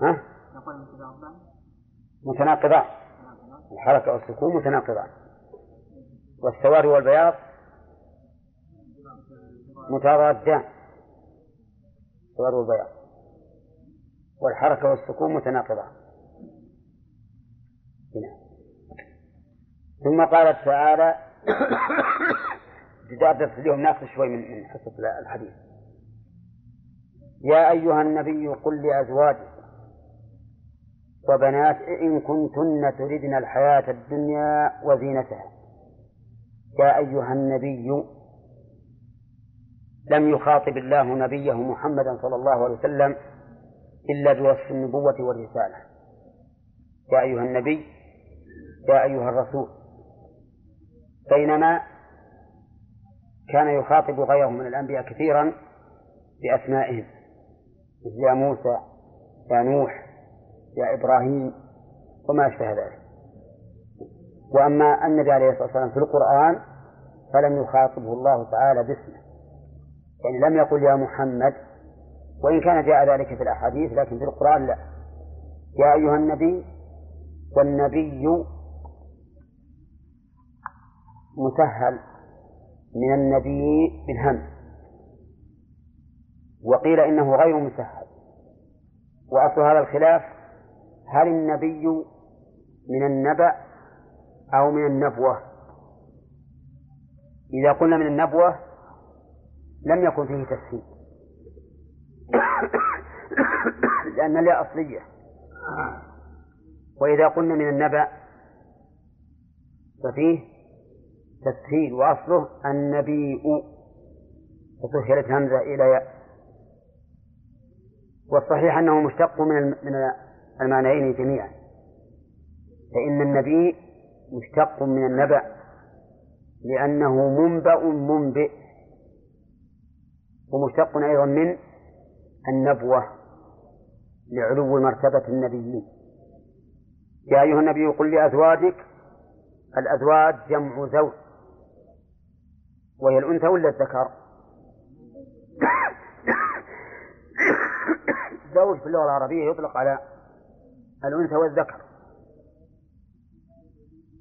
ها؟ متناقضان. الحركة والسكون متناقضان. والسواد والبياض متضادان. السواد والبياض. والحركة والسكون متناقضان. ثم قال تعالى بدأت اليوم ناقص شوي من من حصة الحديث. يا أيها النبي قل لأزواجك وبنات إن كنتن تردن الحياة الدنيا وزينتها. يا أيها النبي لم يخاطب الله نبيه محمدا صلى الله عليه وسلم إلا بوصف النبوة والرسالة. يا أيها النبي يا أيها الرسول بينما كان يخاطب غيره من الأنبياء كثيرا بأسمائهم يا موسى يا نوح يا إبراهيم وما أشبه ذلك. وأما النبي عليه الصلاة والسلام في القرآن فلم يخاطبه الله تعالى باسمه يعني لم يقل يا محمد وإن كان جاء ذلك في الأحاديث لكن في القرآن لا. يا أيها النبي والنبي مسهل من النبي بالهم. وقيل إنه غير مسهل وأصل هذا الخلاف هل النبي من النبأ أو من النبوة؟ إذا قلنا من النبوة لم يكن فيه تسهيل لأن لا أصلية. وإذا قلنا من النبأ ففيه تسهيل وأصله النبيء وسهلت همزة إلى ياء. والصحيح أنه مشتق من من المعنيين جميعا. فإن النبي مشتق من النبأ لأنه منبأ منبئ. ومشتق أيضا من النبوة لعلو مرتبة النبيين. يا أيها النبي قل لأزواجك الأزواج جمع زوج. وهي الأنثى ولا الذكر؟ زوج في اللغة العربية يطلق على الأنثى والذكر.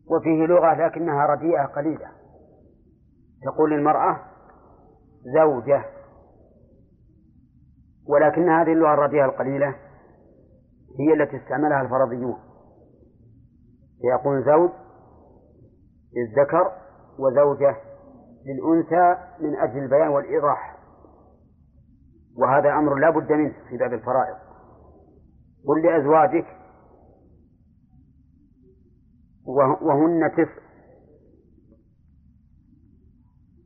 وفيه لغة لكنها رديئة قليلة. تقول للمرأة زوجة. ولكن هذه اللغة الرديئة القليلة هي التي استعملها الفرضيون. فيقول زوج للذكر وزوجة للأنثى من أجل البيان والإيضاح. وهذا أمر لا بد منه في باب الفرائض. قل لأزواجك وهن تسع.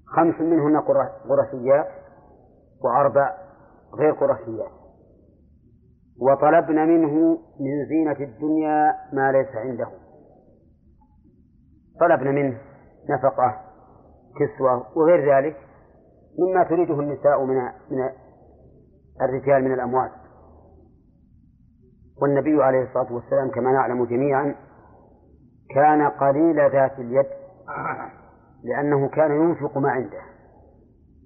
خمس منهن قرشيات وأربع غير قرشيات. وطلبن منه من زينة الدنيا ما ليس عنده طلبن منه نفقة كسوة وغير ذلك مما تريده النساء من من الرجال من الأموال والنبي عليه الصلاة والسلام كما نعلم جميعا كان قليل ذات اليد لأنه كان ينفق ما عنده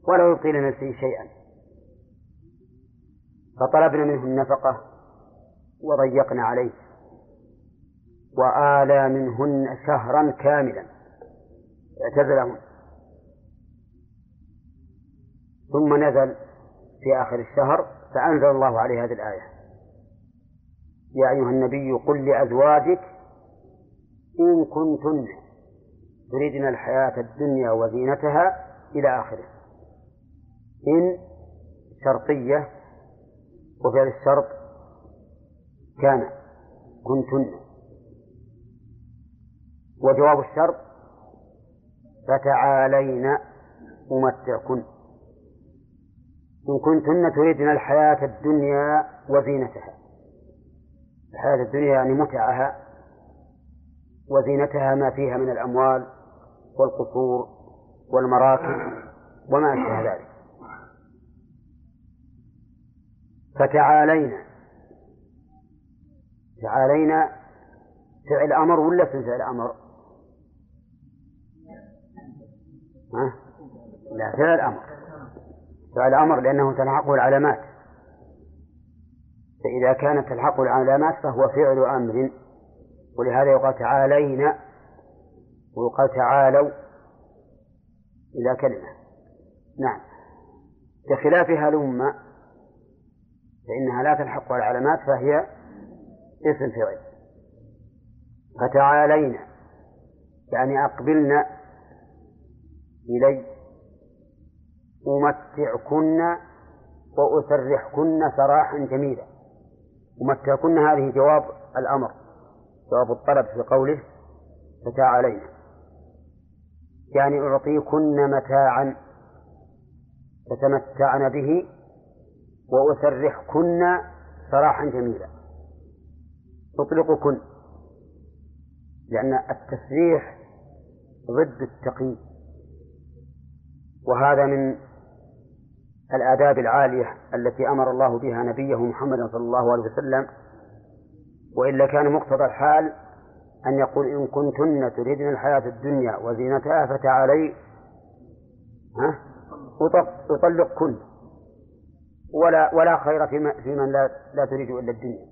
ولا يبقي لنفسه شيئا. فطلبنا منه النفقة وضيقنا عليه وآلى منهن شهرا كاملا اعتزلهن. ثم نزل في آخر الشهر فأنزل الله عليه هذه الآية. يا أيها النبي قل لأزواجك إن كنتن تريدن الحياة الدنيا وزينتها إلى آخره. إن شرطية وفعل الشرط كان كنتن. وجواب الشرط فتعالين أمتعكن. إن كنتن تريدن الحياة الدنيا وزينتها الحياة الدنيا يعني متعها وزينتها ما فيها من الأموال والقصور والمراكب وما أشبه ذلك فتعالينا تعالينا فعل أمر ولا فعل أمر؟ ها؟ لا فعل أمر فعل أمر لأنه تلحقه العلامات. فإذا كانت تلحقه العلامات فهو فعل أمر. ولهذا يقال تعالينا ويقال تعالوا إلى كلمة. نعم. بخلاف هلم فإنها لا تلحق العلامات فهي اسم فعل. فتعالينا يعني أقبلنا إلي. أمتعكن وأسرحكن سراحا جميلا. أمتعكن هذه جواب الأمر جواب الطلب في قوله فتعالينا يعني أعطيكن متاعا تتمتعن به وأسرحكن سراحا جميلا. أطلقكن لأن التسريح ضد التقييد وهذا من الآداب العالية التي أمر الله بها نبيه محمد صلى الله عليه وسلم وإلا كان مقتضى الحال أن يقول إن كنتن تريدن الحياة الدنيا وزينتها فتعالي ها؟ أطلقكن ولا ولا خير في, في من لا, لا تريد إلا الدنيا.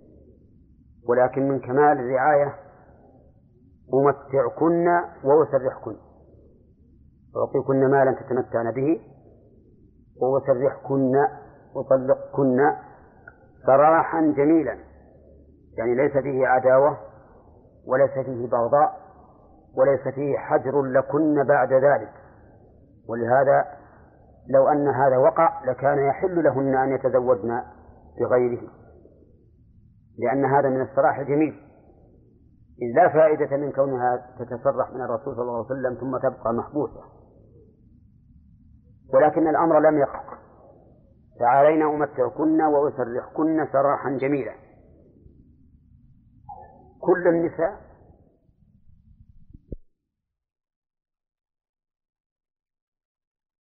ولكن من كمال الرعاية أمتعكن وأسرحكن. أعطيكن مالا تتمتعن به. وأسرحكن أطلقكن سراحا جميلا. يعني ليس فيه عداوة وليس فيه بغضاء وليس فيه حجر لكن بعد ذلك. ولهذا لو أن هذا وقع لكان يحل لهن أن يتزوجن بغيره لأن هذا من الصراح الجميل. إذ لا فائدة من كونها تتصرح من الرسول صلى الله عليه وسلم ثم تبقى محبوسة. ولكن الأمر لم يقع تعالينا أمتعكن وأسرحكن سراحا جميلا. كل النساء